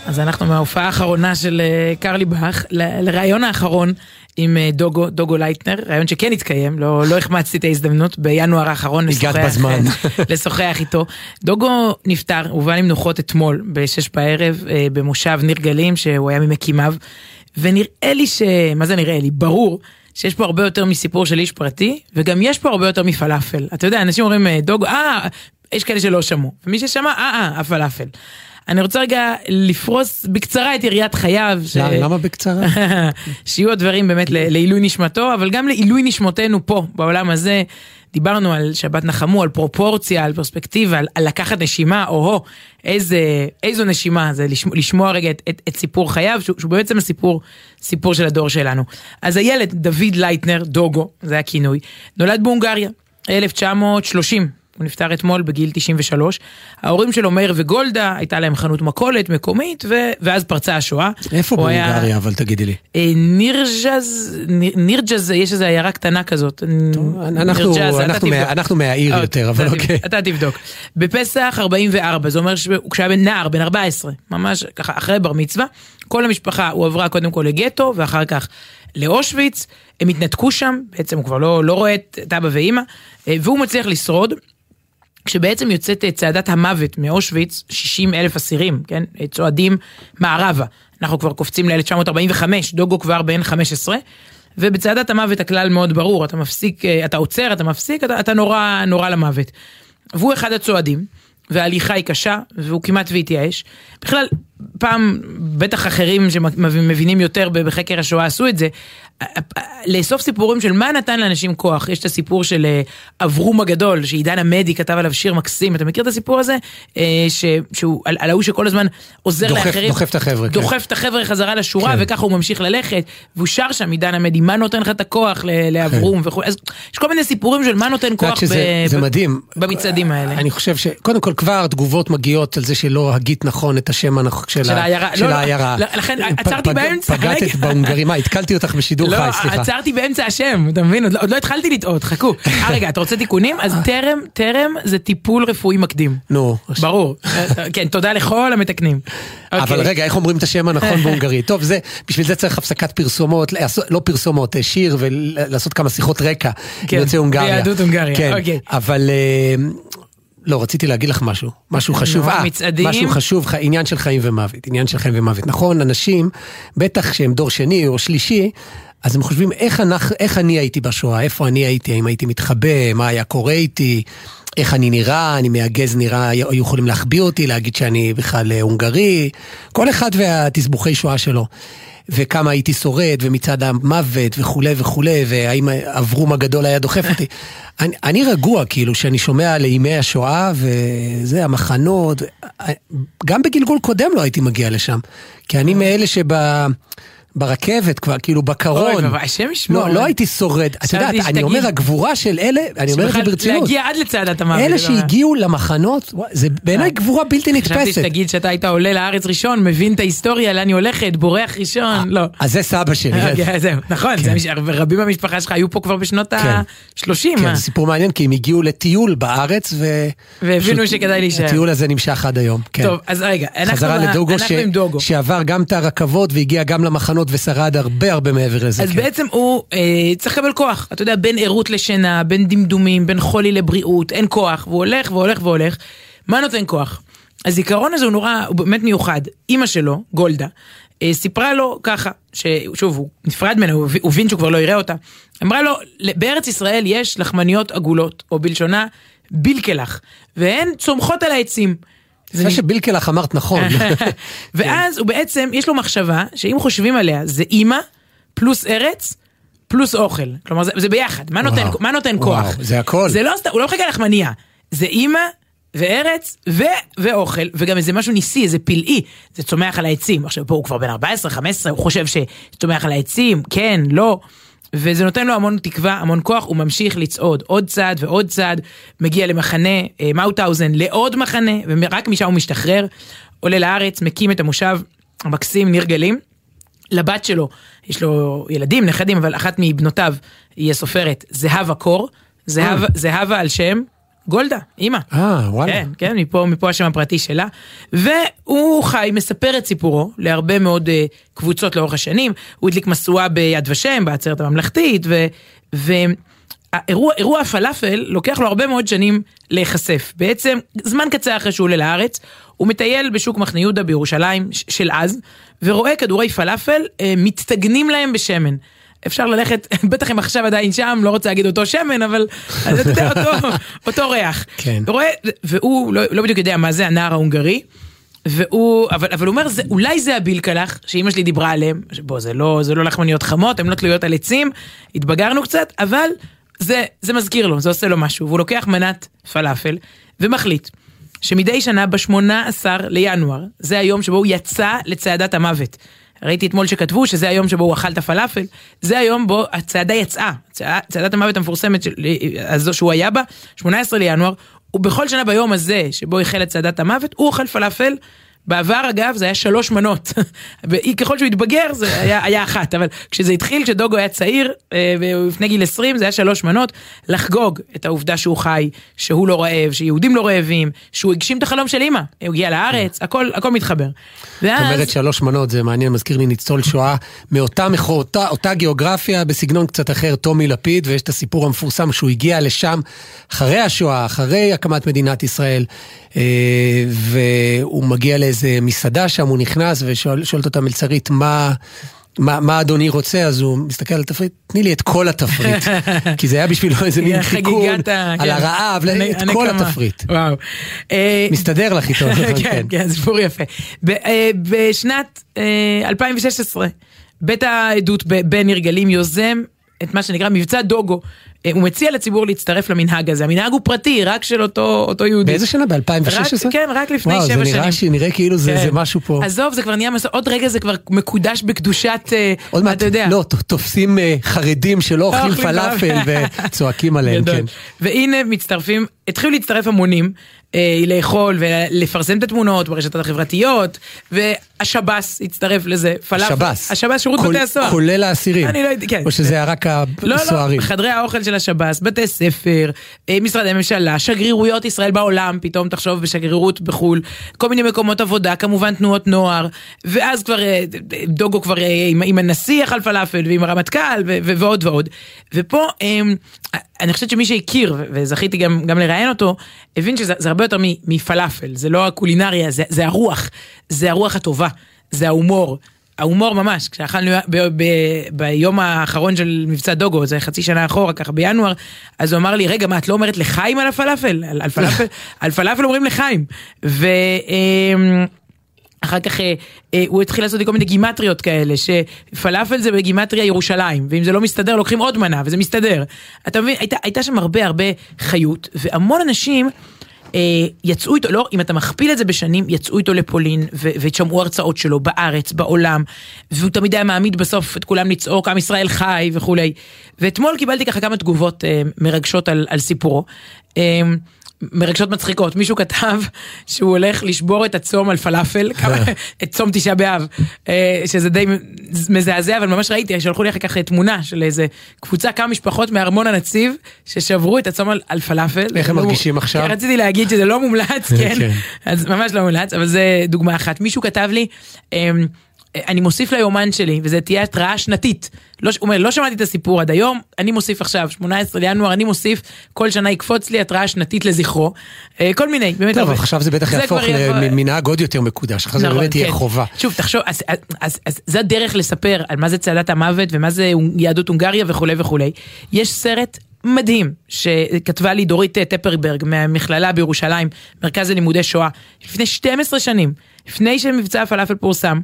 אז אנחנו מההופעה האחרונה של אה, קרליבך, לראיון האחרון עם אה, דוגו, דוגו לייטנר, ראיון שכן התקיים, לא, לא החמצתי את ההזדמנות, בינואר האחרון לשוחח, בזמן. לשוחח איתו. דוגו נפטר, הובא למנוחות אתמול, בשש בערב, אה, במושב ניר גלים, שהוא היה ממקימיו, ונראה לי ש... מה זה נראה לי? ברור. שיש פה הרבה יותר מסיפור של איש פרטי, וגם יש פה הרבה יותר מפלאפל. אתה יודע, אנשים אומרים, דוגו, אה, יש כאלה שלא שמעו. ומי ששמע, אה, אה, הפלאפל. אני רוצה רגע לפרוס בקצרה את יריעת חייו. ש- למה בקצרה? שיהיו הדברים באמת לעילוי נשמתו, אבל גם לעילוי נשמותינו פה, בעולם הזה. דיברנו על שבת נחמו, על פרופורציה, על פרספקטיבה, על, על לקחת נשימה, או-הו, איזה, איזו נשימה, זה לשמוע, לשמוע רגע את, את, את סיפור חייו, שהוא, שהוא בעצם הסיפור, סיפור של הדור שלנו. אז הילד, דוד לייטנר, דוגו, זה הכינוי, נולד בהונגריה, 1930. הוא נפטר אתמול בגיל 93. ההורים שלו, מאיר וגולדה, הייתה להם חנות מכולת מקומית, ו... ואז פרצה השואה. איפה הוא היה- אבל תגידי לי? אה, נירג'ז, ניר- נירג'ז, יש איזו עיירה קטנה כזאת. אנחנו- נירג'ז, אנחנו. מה- אנחנו מהעיר אה, יותר, אבל אתה אוקיי. אתה תבדוק. בפסח 44, זה אומר שכשהוא היה בן נער, בן 14, ממש ככה אחרי בר מצווה, כל המשפחה הועברה קודם כל לגטו, ואחר כך לאושוויץ, הם התנתקו שם, בעצם הוא כבר לא, לא רואה את את אבא ואימא, אה, והוא מצליח לשרוד. כשבעצם יוצאת אה, צעדת המוות מאושוויץ, 60 אלף אסירים, כן? אה, צועדים מערבה. אנחנו כבר קופצים ל-1945, דוגו כבר בן 15, ובצעדת המוות הכלל מאוד ברור, אתה מפסיק, אה, אתה עוצר, אתה מפסיק, אתה, אתה נורא, נורא למוות. והוא אחד הצועדים, וההליכה היא קשה, והוא כמעט והתייאש. בכלל, פעם, בטח אחרים שמבינים יותר בחקר השואה עשו את זה, לאסוף סיפורים של מה נתן לאנשים כוח. יש את הסיפור של אה, אברום הגדול, שעידן עמדי כתב עליו שיר מקסים, אתה מכיר את הסיפור הזה? אה, ש, שהוא, על, על ההוא שכל הזמן עוזר דוחף- לאחרים. דוחף את החבר'ה, כן. דוחף את החבר'ה חזרה לשורה, כן. וככה הוא ממשיך ללכת, והוא שר שם עידן עמדי, מה נותן לך את הכוח לאברום וכו', אז יש כל מיני סיפורים של מה נותן כוח שזה ב- זה ב- מדהים. במצעדים האלה. אני חושב שקודם כל כבר תגובות מגיעות על זה שלא הגית נכון את השם של של העיירה. לא, לא. לכן עצרתי באמצע, פגעת. בהונגרים, מה, התקלתי אותך בשידור חי, סליחה. עצרתי באמצע השם, אתה מבין? עוד לא- עוד לא התחלתי לטעות, חכו. אה רגע, אתה רוצה תיקונים? אז טרם, טרם זה טיפול רפואי מקדים. נו. ברור. כן, תודה לכל המתקנים. אבל אוקיי. רגע, איך אומרים את השם הנכון בהונגרית? טוב, זה, בשביל זה צריך הפסקת פרסומות, לא פרסומות, אה, שיר ולעשות כמה שיחות רקע. כן. ביהדות הונגריה, כן, אוקיי. אבל... אה, לא, רציתי להגיד לך משהו, משהו חשוב, אה, מצעדים? משהו חשוב, עניין של חיים ומוות, עניין של חיים ומוות. נכון, אנשים, בטח שהם דור שני או שלישי, אז הם חושבים איך, אנחנו, איך אני הייתי בשואה, איפה אני הייתי, האם הייתי מתחבא, מה היה קורה איתי, איך אני נראה, אני מהגז נראה, היו יכולים להחביא אותי, להגיד שאני בכלל אה, הונגרי, כל אחד והתסבוכי שואה שלו. וכמה הייתי שורד, ומצעד המוות וכולי וכולי, והאם אברום הגדול היה דוחף אותי. אני, אני רגוע, כאילו, שאני שומע על אימי השואה, וזה, המחנות, גם בגלגול קודם לא הייתי מגיע לשם. כי אני מאלה שב... ברכבת כבר, כאילו בקרון. אוי, השם ישמור. לא, לא הייתי שורד. את חשבתי יודעת, אני אומר, הגבורה של אלה, אני אומר את זה ברצינות. להגיע עד לצעדת המוות. אלה לא- שהגיעו למחנות, זה בעיניי גבורה בלתי חשבתי נתפסת. שתגיד שאתה היית עולה לארץ ראשון, מבין את ההיסטוריה, לאן היא הולכת, בורח ראשון, לא. אז זה סבא שלי. אוקיי, זהו, נכון, זה מש- רבים במשפחה שלך היו פה כבר בשנות כן. ה-30. כן, זה סיפור מעניין, כי הם הגיעו לטיול בארץ, ו... והבינו שכדאי להישאר. הטיול הזה נמשך עד היום, כן. טוב, אז רגע, אנחנו. עם דוגו. שעבר גם את הרכבות והגיע גם למחנות ושרד הרבה הרבה מעבר לזה. אז כן. בעצם הוא אה, צריך לקבל כוח, אתה יודע, בין ערות לשינה, בין דמדומים, בין חולי לבריאות, אין כוח, והוא הולך והולך והולך. מה נותן כוח? הזיכרון הזה הוא נורא, הוא באמת מיוחד. אימא שלו, גולדה, אה, סיפרה לו ככה, ששוב, הוא נפרד ממנו, הוא הוא הבין שהוא כבר לא יראה אותה. אמרה לו, בארץ ישראל יש לחמניות עגולות, או בלשונה בילקלח, והן צומחות על העצים. זה זה שבילקלח אמרת נכון. ואז הוא בעצם, יש לו מחשבה שאם חושבים עליה, זה אימא פלוס ארץ פלוס אוכל. כלומר, זה, זה ביחד. מה נותן, וואו. מה נותן וואו, כוח? זה הכל. זה לא סתם, הוא לא מחכה לחמניה. זה אימא וארץ ו, ואוכל, וגם איזה משהו ניסי, איזה פלאי. זה צומח על העצים. עכשיו, פה הוא כבר בן 14, 15, הוא חושב שצומח על העצים, כן, לא. וזה נותן לו המון תקווה, המון כוח, הוא ממשיך לצעוד. עוד צעד ועוד צעד, מגיע למחנה אה, מאוטהאוזן, לעוד מחנה, ורק משם הוא משתחרר, עולה לארץ, מקים את המושב המקסים ניר גלים. לבת שלו, יש לו ילדים, נכדים, אבל אחת מבנותיו היא הסופרת זהבה קור, זהבה, זהבה על שם גולדה, אימא. אה, וואלה. כן, כן, מפה, מפה השם הפרטי שלה. והוא חי, מספר את סיפורו להרבה מאוד uh, קבוצות לאורך השנים. הוא הדליק משואה ביד ושם, בעצרת הממלכתית, ו... ו... האירוע, אירוע הפלאפל לוקח לו הרבה מאוד שנים להיחשף. בעצם, זמן קצר אחרי שהוא עולה לארץ, הוא מטייל בשוק מחנה יהודה בירושלים של אז, ורואה כדורי פלאפל אה, מצטגנים להם בשמן. אפשר ללכת, בטח הם עכשיו עדיין שם, לא רוצה להגיד אותו שמן, אבל אז אתה יודע, אותו, אותו ריח. כן. ורואה, והוא לא, לא בדיוק יודע מה זה הנער ההונגרי, והוא, אבל, אבל הוא אומר, זה, אולי זה הבילקלח שאימא שלי דיברה עליהם, בוא, זה לא, זה לא לחמניות חמות, הן לא תלויות על עצים, התבגרנו קצת, אבל זה, זה מזכיר לו, זה עושה לו משהו, והוא לוקח מנת פלאפל ומחליט שמדי שנה ב-18 לינואר, זה היום שבו הוא יצא לצעדת המוות. ראיתי אתמול שכתבו שזה היום שבו הוא אכל את הפלאפל, זה היום בו הצעדה יצאה, צע- צעדת המוות המפורסמת של, הזו שהוא היה בה, 18 לינואר, ובכל שנה ביום הזה שבו החל את צעדת המוות, הוא אוכל פלאפל. בעבר אגב זה היה שלוש מנות, וככל שהוא התבגר זה היה, היה אחת, אבל כשזה התחיל, כשדוגו היה צעיר, אה, לפני גיל 20 זה היה שלוש מנות, לחגוג את העובדה שהוא חי, שהוא לא רעב, שיהודים לא רעבים, שהוא הגשים את החלום של אימא, הוא הגיע לארץ, הכל, הכל מתחבר. זאת ואז, אומרת שלוש מנות, זה מעניין, מזכיר לי ניצול שואה מאותה מחור, אותה, אותה גיאוגרפיה בסגנון קצת אחר, טומי לפיד, ויש את הסיפור המפורסם שהוא הגיע לשם אחרי השואה, אחרי הקמת מדינת ישראל, אה, והוא מגיע לאיזה מסעדה שם, הוא נכנס ושואלת אותה מלצרית, מה... מה, מה אדוני רוצה? אז הוא מסתכל על התפריט, תני לי את כל התפריט. כי זה היה בשבילו איזה מין ה- על כן. הרעב, את כל. התפריט. וואו. אה, מסתדר לך איתו. נכון, כן, כן, סיפור יפה. אה, בשנת אה, 2016, בית העדות בניר גלים יוזם את מה שנקרא מבצע דוגו. הוא מציע לציבור להצטרף למנהג הזה. המנהג הוא פרטי, רק של אותו אותו יהודי. באיזה שנה? ב-2016? רק- כן, רק לפני וואו, שבע זה נראה, שנים. ש- נראה כאילו זה, כן. זה משהו פה. עזוב, זה כבר נהיה מסורת, עוד רגע זה כבר מקודש בקדושת, אה, עוד מעט, אתה יודע. לא, תופסים אה, חרדים שלא אוכלים אוכלים פלאפל וצועקים עליהם. כן. והנה מצטרפים, התחילו להצטרף המונים, לאכול ולפרסם את התמונות ברשתות החברתיות, והשב"ס הצטרף לזה, פלאפל. שב"ס. השב"ס, שירות כול- בתי הסוהר. כולל האסירים. אני לא יודע, כן. או שזה היה רק לא, הסוהרים. לא, חדרי האוכל של השב"ס, בתי ספר, אה, משרדי ממשלה, שגרירויות ישראל בעולם, פתאום תחשוב בשגרירות בחו"ל, כל מיני מקומות עבודה, כמובן תנועות נוער, ואז כבר אה, דוגו כבר אה, עם, עם הנשיא אכל פלאפל ועם הרמטכ"ל ועוד ועוד. ופה אה, אני חושבת שמי שהכיר, וזכיתי גם, גם לראיין אותו, הבין שזה זה הרבה יותר מפלאפל, זה לא הקולינריה, זה, זה הרוח, זה הרוח הטובה, זה ההומור. ההומור ממש, כשאכלנו ב- ב- ביום האחרון של מבצע דוגו, זה חצי שנה אחורה, ככה בינואר, אז הוא אמר לי, רגע, מה, את לא אומרת לחיים על הפלאפל? על, על פלאפל, על פלאפל אומרים לחיים. ו... אמ, אחר כך אה, אה, הוא התחיל לעשות לי כל מיני גימטריות כאלה, שפלאפל זה בגימטריה ירושלים, ואם זה לא מסתדר לוקחים עוד מנה, וזה מסתדר. אתה מבין, הייתה, הייתה שם הרבה הרבה חיות, והמון אנשים יצאו איתו, לא, אם אתה מכפיל את זה בשנים, יצאו איתו לפולין, ושמעו הרצאות שלו בארץ, בעולם, והוא תמיד היה מעמיד בסוף את כולם לצעוק, עם ישראל חי וכולי. ואתמול קיבלתי ככה כמה תגובות אה, מרגשות על, על סיפורו. אה, מרגשות מצחיקות, מישהו כתב שהוא הולך לשבור את הצום על פלאפל, את צום תשעה באב, אה, שזה די מזעזע, אבל ממש ראיתי, שלחו לי אחר כך תמונה של איזה קבוצה, כמה משפחות מארמון הנציב, ששברו את הצום על, על פלאפל. איך הם מרגישים עכשיו? כן, רציתי להגיד שזה לא מומלץ, כן, כן. אז ממש לא מומלץ, אבל זה דוגמה אחת. מישהו כתב לי, אמ, אני מוסיף ליומן שלי, וזה תהיה התראה שנתית. לא, הוא אומר, לא שמעתי את הסיפור עד היום, אני מוסיף עכשיו, 18 לינואר, אני מוסיף, כל שנה יקפוץ לי התראה שנתית לזכרו. אה, כל מיני, באמת טוב. עכשיו זה בטח יהפוך למנהג עוד יותר מקודש, אחרי זה נכון, באמת יהיה כן. חובה. שוב, תחשוב, אז, אז, אז, אז זה הדרך לספר על מה זה צעדת המוות ומה זה יהדות הונגריה וכולי וכולי. יש סרט מדהים שכתבה לי דורית אה, טפרברג מהמכללה בירושלים, מרכז ללימודי שואה, לפני 12 שנים, לפני שמבצע הפלאפל פורסם.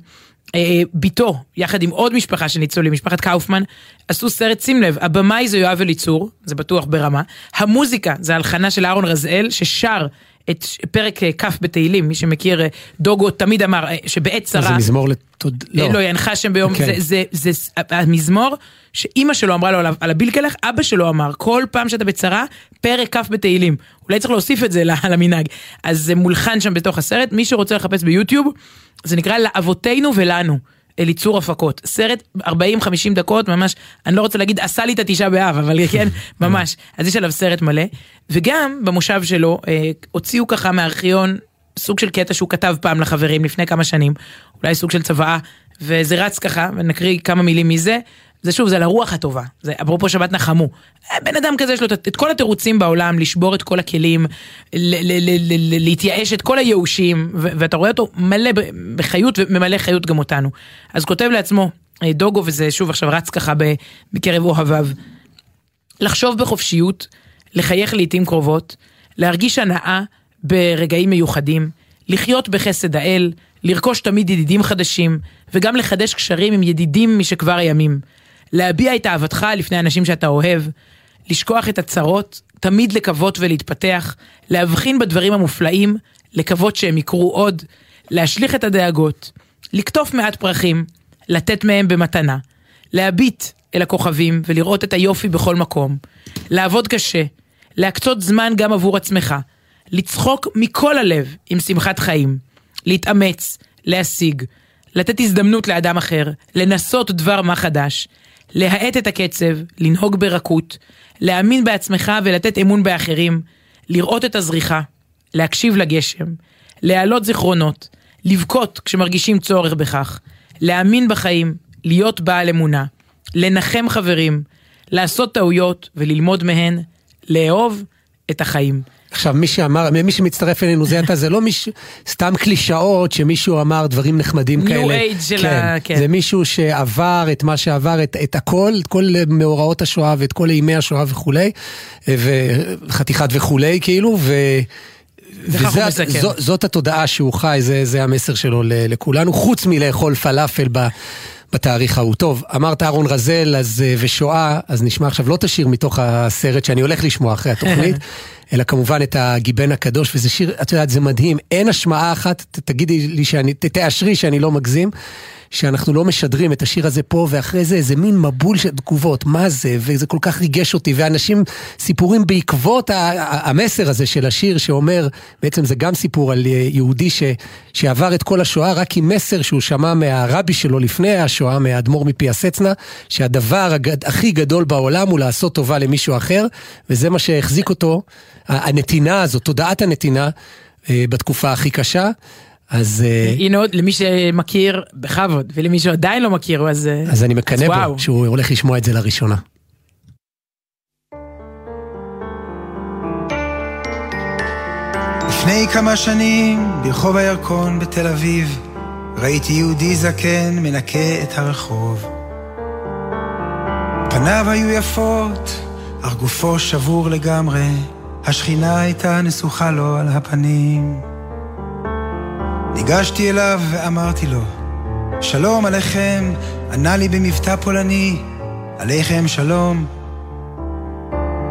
אה, ביתו, יחד עם עוד משפחה של ניצולים, משפחת קאופמן, עשו סרט, שים לב, הבמאי זה יואב אליצור, זה בטוח ברמה, המוזיקה זה הלחנה של אהרון רזאל, ששר את פרק אה, כ' בתהילים, מי שמכיר, אה, דוגו תמיד אמר שבעת צרה... זה מזמור לתוד... לא, לא, ינחה שם ביום, אוקיי. זה, זה, זה המזמור שאימא שלו אמרה לו על הבילקלך, אבא שלו אמר, כל פעם שאתה בצרה, פרק כ' בתהילים. אולי צריך להוסיף את זה למנהג. אז זה מולחן שם בתוך הסרט, מי שרוצה לחפש ביוטיוב, זה נקרא לאבותינו ולנו. אליצור הפקות, סרט 40-50 דקות, ממש, אני לא רוצה להגיד עשה לי את התשעה באב, אבל כן, ממש, אז יש עליו סרט מלא, וגם במושב שלו, אה, הוציאו ככה מהארכיון סוג של קטע שהוא כתב פעם לחברים לפני כמה שנים, אולי סוג של צוואה, וזה רץ ככה, ונקריא כמה מילים מזה. זה שוב, זה על הרוח הטובה, זה אפרופו שבת נחמו. בן אדם כזה יש לו את, כל התירוצים בעולם, לשבור את כל הכלים, ל, ל, ל, ל, להתייאש את כל הייאושים, ו, ואתה רואה אותו מלא בחיות וממלא חיות גם אותנו. אז כותב לעצמו אה, דוגו, וזה שוב עכשיו רץ ככה בקרב אוהביו, לחשוב בחופשיות, לחייך לעיתים קרובות, להרגיש הנאה ברגעים מיוחדים, לחיות בחסד האל, לרכוש תמיד ידידים חדשים, וגם לחדש קשרים עם ידידים משכבר הימים. להביע את אהבתך לפני אנשים שאתה אוהב, לשכוח את הצרות, תמיד לקוות ולהתפתח, להבחין בדברים המופלאים, לקוות שהם יקרו עוד, להשליך את הדאגות, לקטוף מעט פרחים, לתת מהם במתנה, להביט אל הכוכבים ולראות את היופי בכל מקום, לעבוד קשה, להקצות זמן גם עבור עצמך, לצחוק מכל הלב עם שמחת חיים, להתאמץ, להשיג, לתת הזדמנות לאדם אחר, לנסות דבר מה חדש, להאט את הקצב, לנהוג ברכות, להאמין בעצמך ולתת אמון באחרים, לראות את הזריחה, להקשיב לגשם, להעלות זיכרונות, לבכות כשמרגישים צורך בכך, להאמין בחיים, להיות בעל אמונה, לנחם חברים, לעשות טעויות וללמוד מהן, לאהוב את החיים. עכשיו, מי שאמר, מי שמצטרף אלינו זה אתה, זה לא מישהו, סתם קלישאות שמישהו אמר דברים נחמדים New כאלה. age של כן, ה- כן. זה מישהו שעבר את מה שעבר, את, את הכל, את כל מאורעות השואה ואת כל אימי השואה וכולי, וחתיכת וכולי, כאילו, ו... זו, זאת התודעה שהוא חי, זה, זה המסר שלו לכולנו, חוץ מלאכול פלאפל ב, בתאריך ההוא. טוב, אמרת אהרון רזל אז, אה, ושואה, אז נשמע עכשיו לא את השיר מתוך הסרט שאני הולך לשמוע אחרי התוכנית, אלא כמובן את הגיבן הקדוש, וזה שיר, את יודעת, זה מדהים, אין השמעה אחת, תגידי לי שאני, תאשרי שאני לא מגזים. שאנחנו לא משדרים את השיר הזה פה, ואחרי זה איזה מין מבול של תגובות, מה זה, וזה כל כך ריגש אותי, ואנשים, סיפורים בעקבות המסר הזה של השיר שאומר, בעצם זה גם סיפור על אה, יהודי ש, שעבר את כל השואה רק עם מסר שהוא שמע מהרבי שלו לפני השואה, מהאדמו"ר מפי הסצנה, שהדבר הגד, הכי גדול בעולם הוא לעשות טובה למישהו אחר, וזה מה שהחזיק אותו, הנתינה הזאת, תודעת הנתינה, אה, בתקופה הכי קשה. אז... אה, הנה עוד, למי שמכיר, בכבוד, ולמי שעדיין לא מכיר, אז... אה, אז אני מקנא. בו שהוא הולך לשמוע את זה לראשונה. לפני כמה שנים, ברחוב הירקון בתל אביב, ראיתי יהודי זקן מנקה את הרחוב. פניו היו יפות, אך גופו שבור לגמרי, השכינה הייתה נסוכה לו על הפנים. ניגשתי אליו ואמרתי לו, שלום עליכם, ענה לי במבטא פולני, עליכם שלום.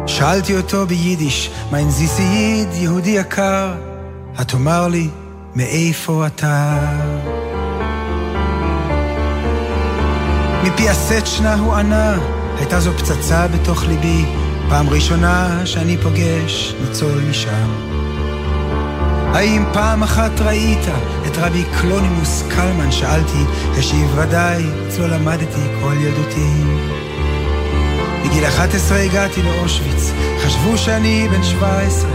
שאלתי אותו ביידיש, מיין זיסייד, יהודי יקר, התאמר לי, מאיפה אתה? מפי הסצ'נה הוא ענה, הייתה זו פצצה בתוך ליבי, פעם ראשונה שאני פוגש ניצול משם. האם פעם אחת ראית את רבי קלונימוס קלמן? שאלתי, השיב ודאי, אצלו למדתי כל ילדותי. בגיל 11 הגעתי לאושוויץ, חשבו שאני בן 17.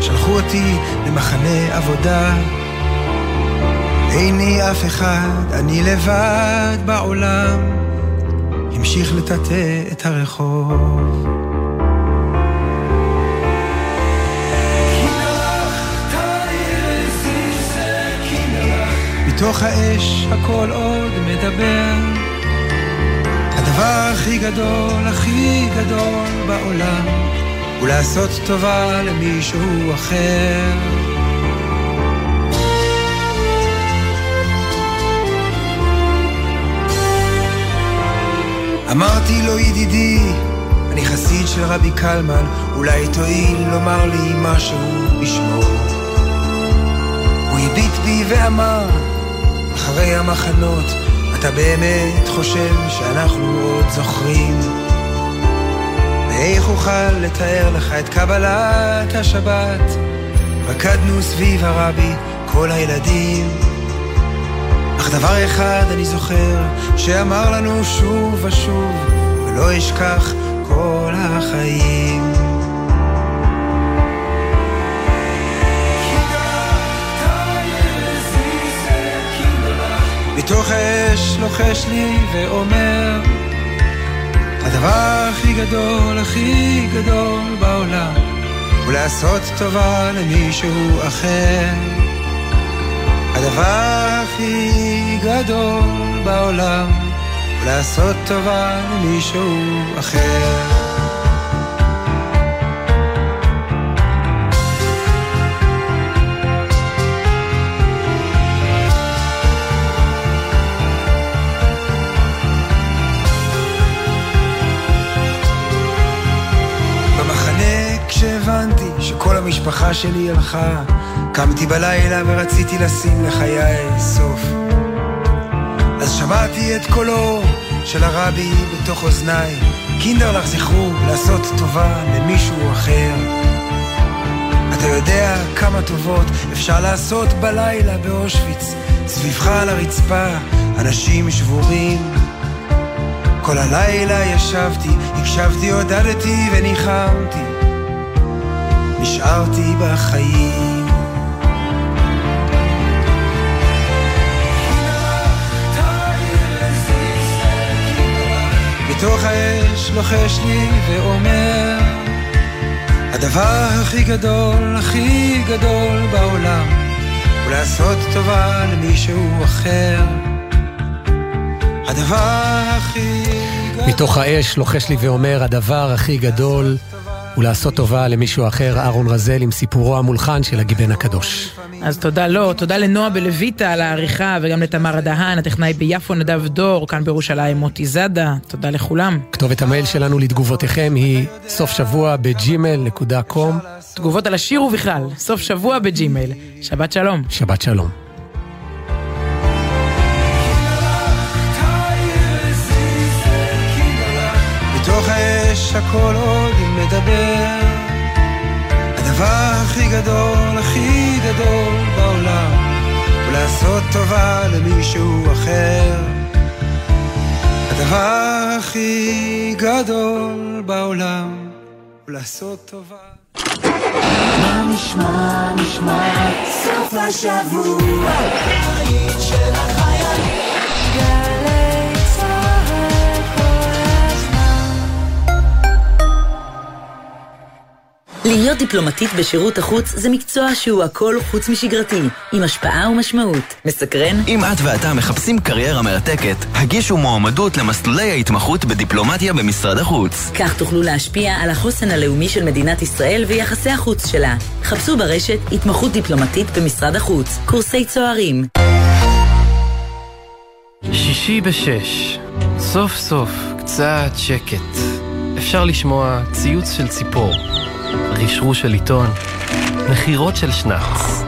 שלחו אותי למחנה עבודה. איני אף אחד, אני לבד בעולם. המשיך לטאטא את הרחוב. מתוך האש הכל עוד מדבר. הדבר הכי גדול, הכי גדול בעולם, הוא לעשות טובה למישהו אחר. אמרתי לו ידידי, אני חסיד של רבי קלמן, אולי תואיל לומר לי משהו בשמו. הוא הביט בי ואמר, אחרי המחנות, אתה באמת חושב שאנחנו עוד זוכרים? ואיך אוכל לתאר לך את קבלת השבת? רקדנו סביב הרבי כל הילדים. אך דבר אחד אני זוכר, שאמר לנו שוב ושוב, ולא אשכח כל החיים. מתוך האש לוחש לי ואומר הדבר הכי גדול, הכי גדול בעולם הוא לעשות טובה למישהו אחר. הדבר הכי גדול בעולם הוא לעשות טובה למישהו אחר המשפחה שלי הלכה. קמתי בלילה ורציתי לשים לחיי סוף. אז שמעתי את קולו של הרבי בתוך אוזניי. קינדרלך זכרו לעשות טובה למישהו אחר. אתה יודע כמה טובות אפשר לעשות בלילה באושוויץ. סביבך על הרצפה אנשים שבורים. כל הלילה ישבתי, הקשבתי, עודדתי וניחמתי נשארתי בחיים. מתוך האש לוחש לי ואומר הדבר הכי גדול, הכי גדול בעולם הוא לעשות טובה למישהו אחר. הדבר הכי גדול מתוך האש לוחש לי ואומר, הדבר הכי גדול הוא לעשות טובה למישהו אחר, אהרון רזל עם סיפורו המולחן של הגיבן הקדוש. אז תודה לו, תודה לנועה בלויטה על העריכה, וגם לתמר דהן, הטכנאי ביפו נדב דור, כאן בירושלים מוטי זאדה, תודה לכולם. כתובת המייל שלנו לתגובותיכם היא סוף שבוע ב gmail.com. תגובות על השיר ובכלל, סוף שבוע ב Gmail. שבת שלום. שבת שלום. מתוך האש הכל עוד מדבר הדבר הכי גדול, הכי גדול בעולם הוא לעשות טובה למישהו אחר. הדבר הכי גדול בעולם הוא לעשות טובה. סוף השבוע. של החיילים להיות דיפלומטית בשירות החוץ זה מקצוע שהוא הכל חוץ משגרתי, עם השפעה ומשמעות. מסקרן? אם את ואתה מחפשים קריירה מרתקת, הגישו מועמדות למסלולי ההתמחות בדיפלומטיה במשרד החוץ. כך תוכלו להשפיע על החוסן הלאומי של מדינת ישראל ויחסי החוץ שלה. חפשו ברשת התמחות דיפלומטית במשרד החוץ, קורסי צוערים. שישי בשש, סוף סוף קצת שקט. אפשר לשמוע ציוץ של ציפור, רשרוש של עיתון, נחירות של שנץ.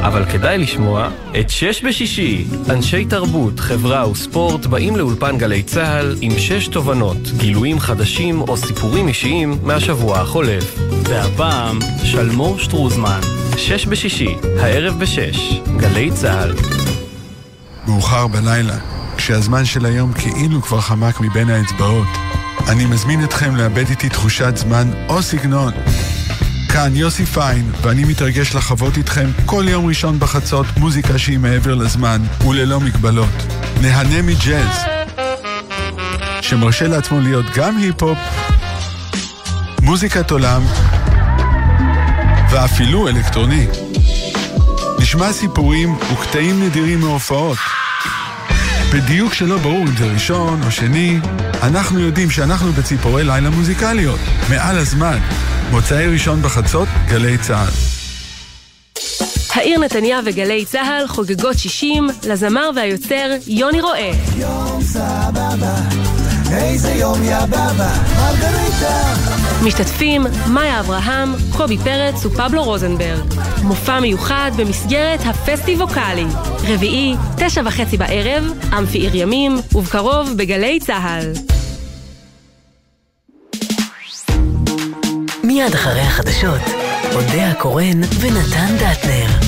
אבל כדאי לשמוע את שש בשישי. אנשי תרבות, חברה וספורט באים לאולפן גלי צה"ל עם שש תובנות, גילויים חדשים או סיפורים אישיים מהשבוע החולף. והפעם, שלמור שטרוזמן. שש בשישי, הערב בשש, גלי צה"ל. מאוחר בלילה, כשהזמן של היום כאילו כבר חמק מבין האצבעות. אני מזמין אתכם לאבד איתי תחושת זמן או סגנון. כאן יוסי פיין, ואני מתרגש לחוות איתכם כל יום ראשון בחצות מוזיקה שהיא מעבר לזמן וללא מגבלות. נהנה מג'אז, שמרשה לעצמו להיות גם היפ-הופ, מוזיקת עולם ואפילו אלקטרוני. נשמע סיפורים וקטעים נדירים מהופעות. בדיוק שלא ברור אם זה ראשון או שני, אנחנו יודעים שאנחנו בציפורי לילה מוזיקליות, מעל הזמן. מוצאי ראשון בחצות, גלי צה"ל. העיר נתניה וגלי צה"ל חוגגות 60 לזמר והיוצר יוני רואה. יום סבבה, איזה יום יא בבא, מרגריטה. משתתפים מאיה אברהם, קובי פרץ ופבלו רוזנברג. מופע מיוחד במסגרת הפסטיבוקלי. רביעי, תשע וחצי בערב, אמפי עיר ימים, ובקרוב בגלי צה"ל. מיד אחרי החדשות, אודה הקורן ונתן דטנר.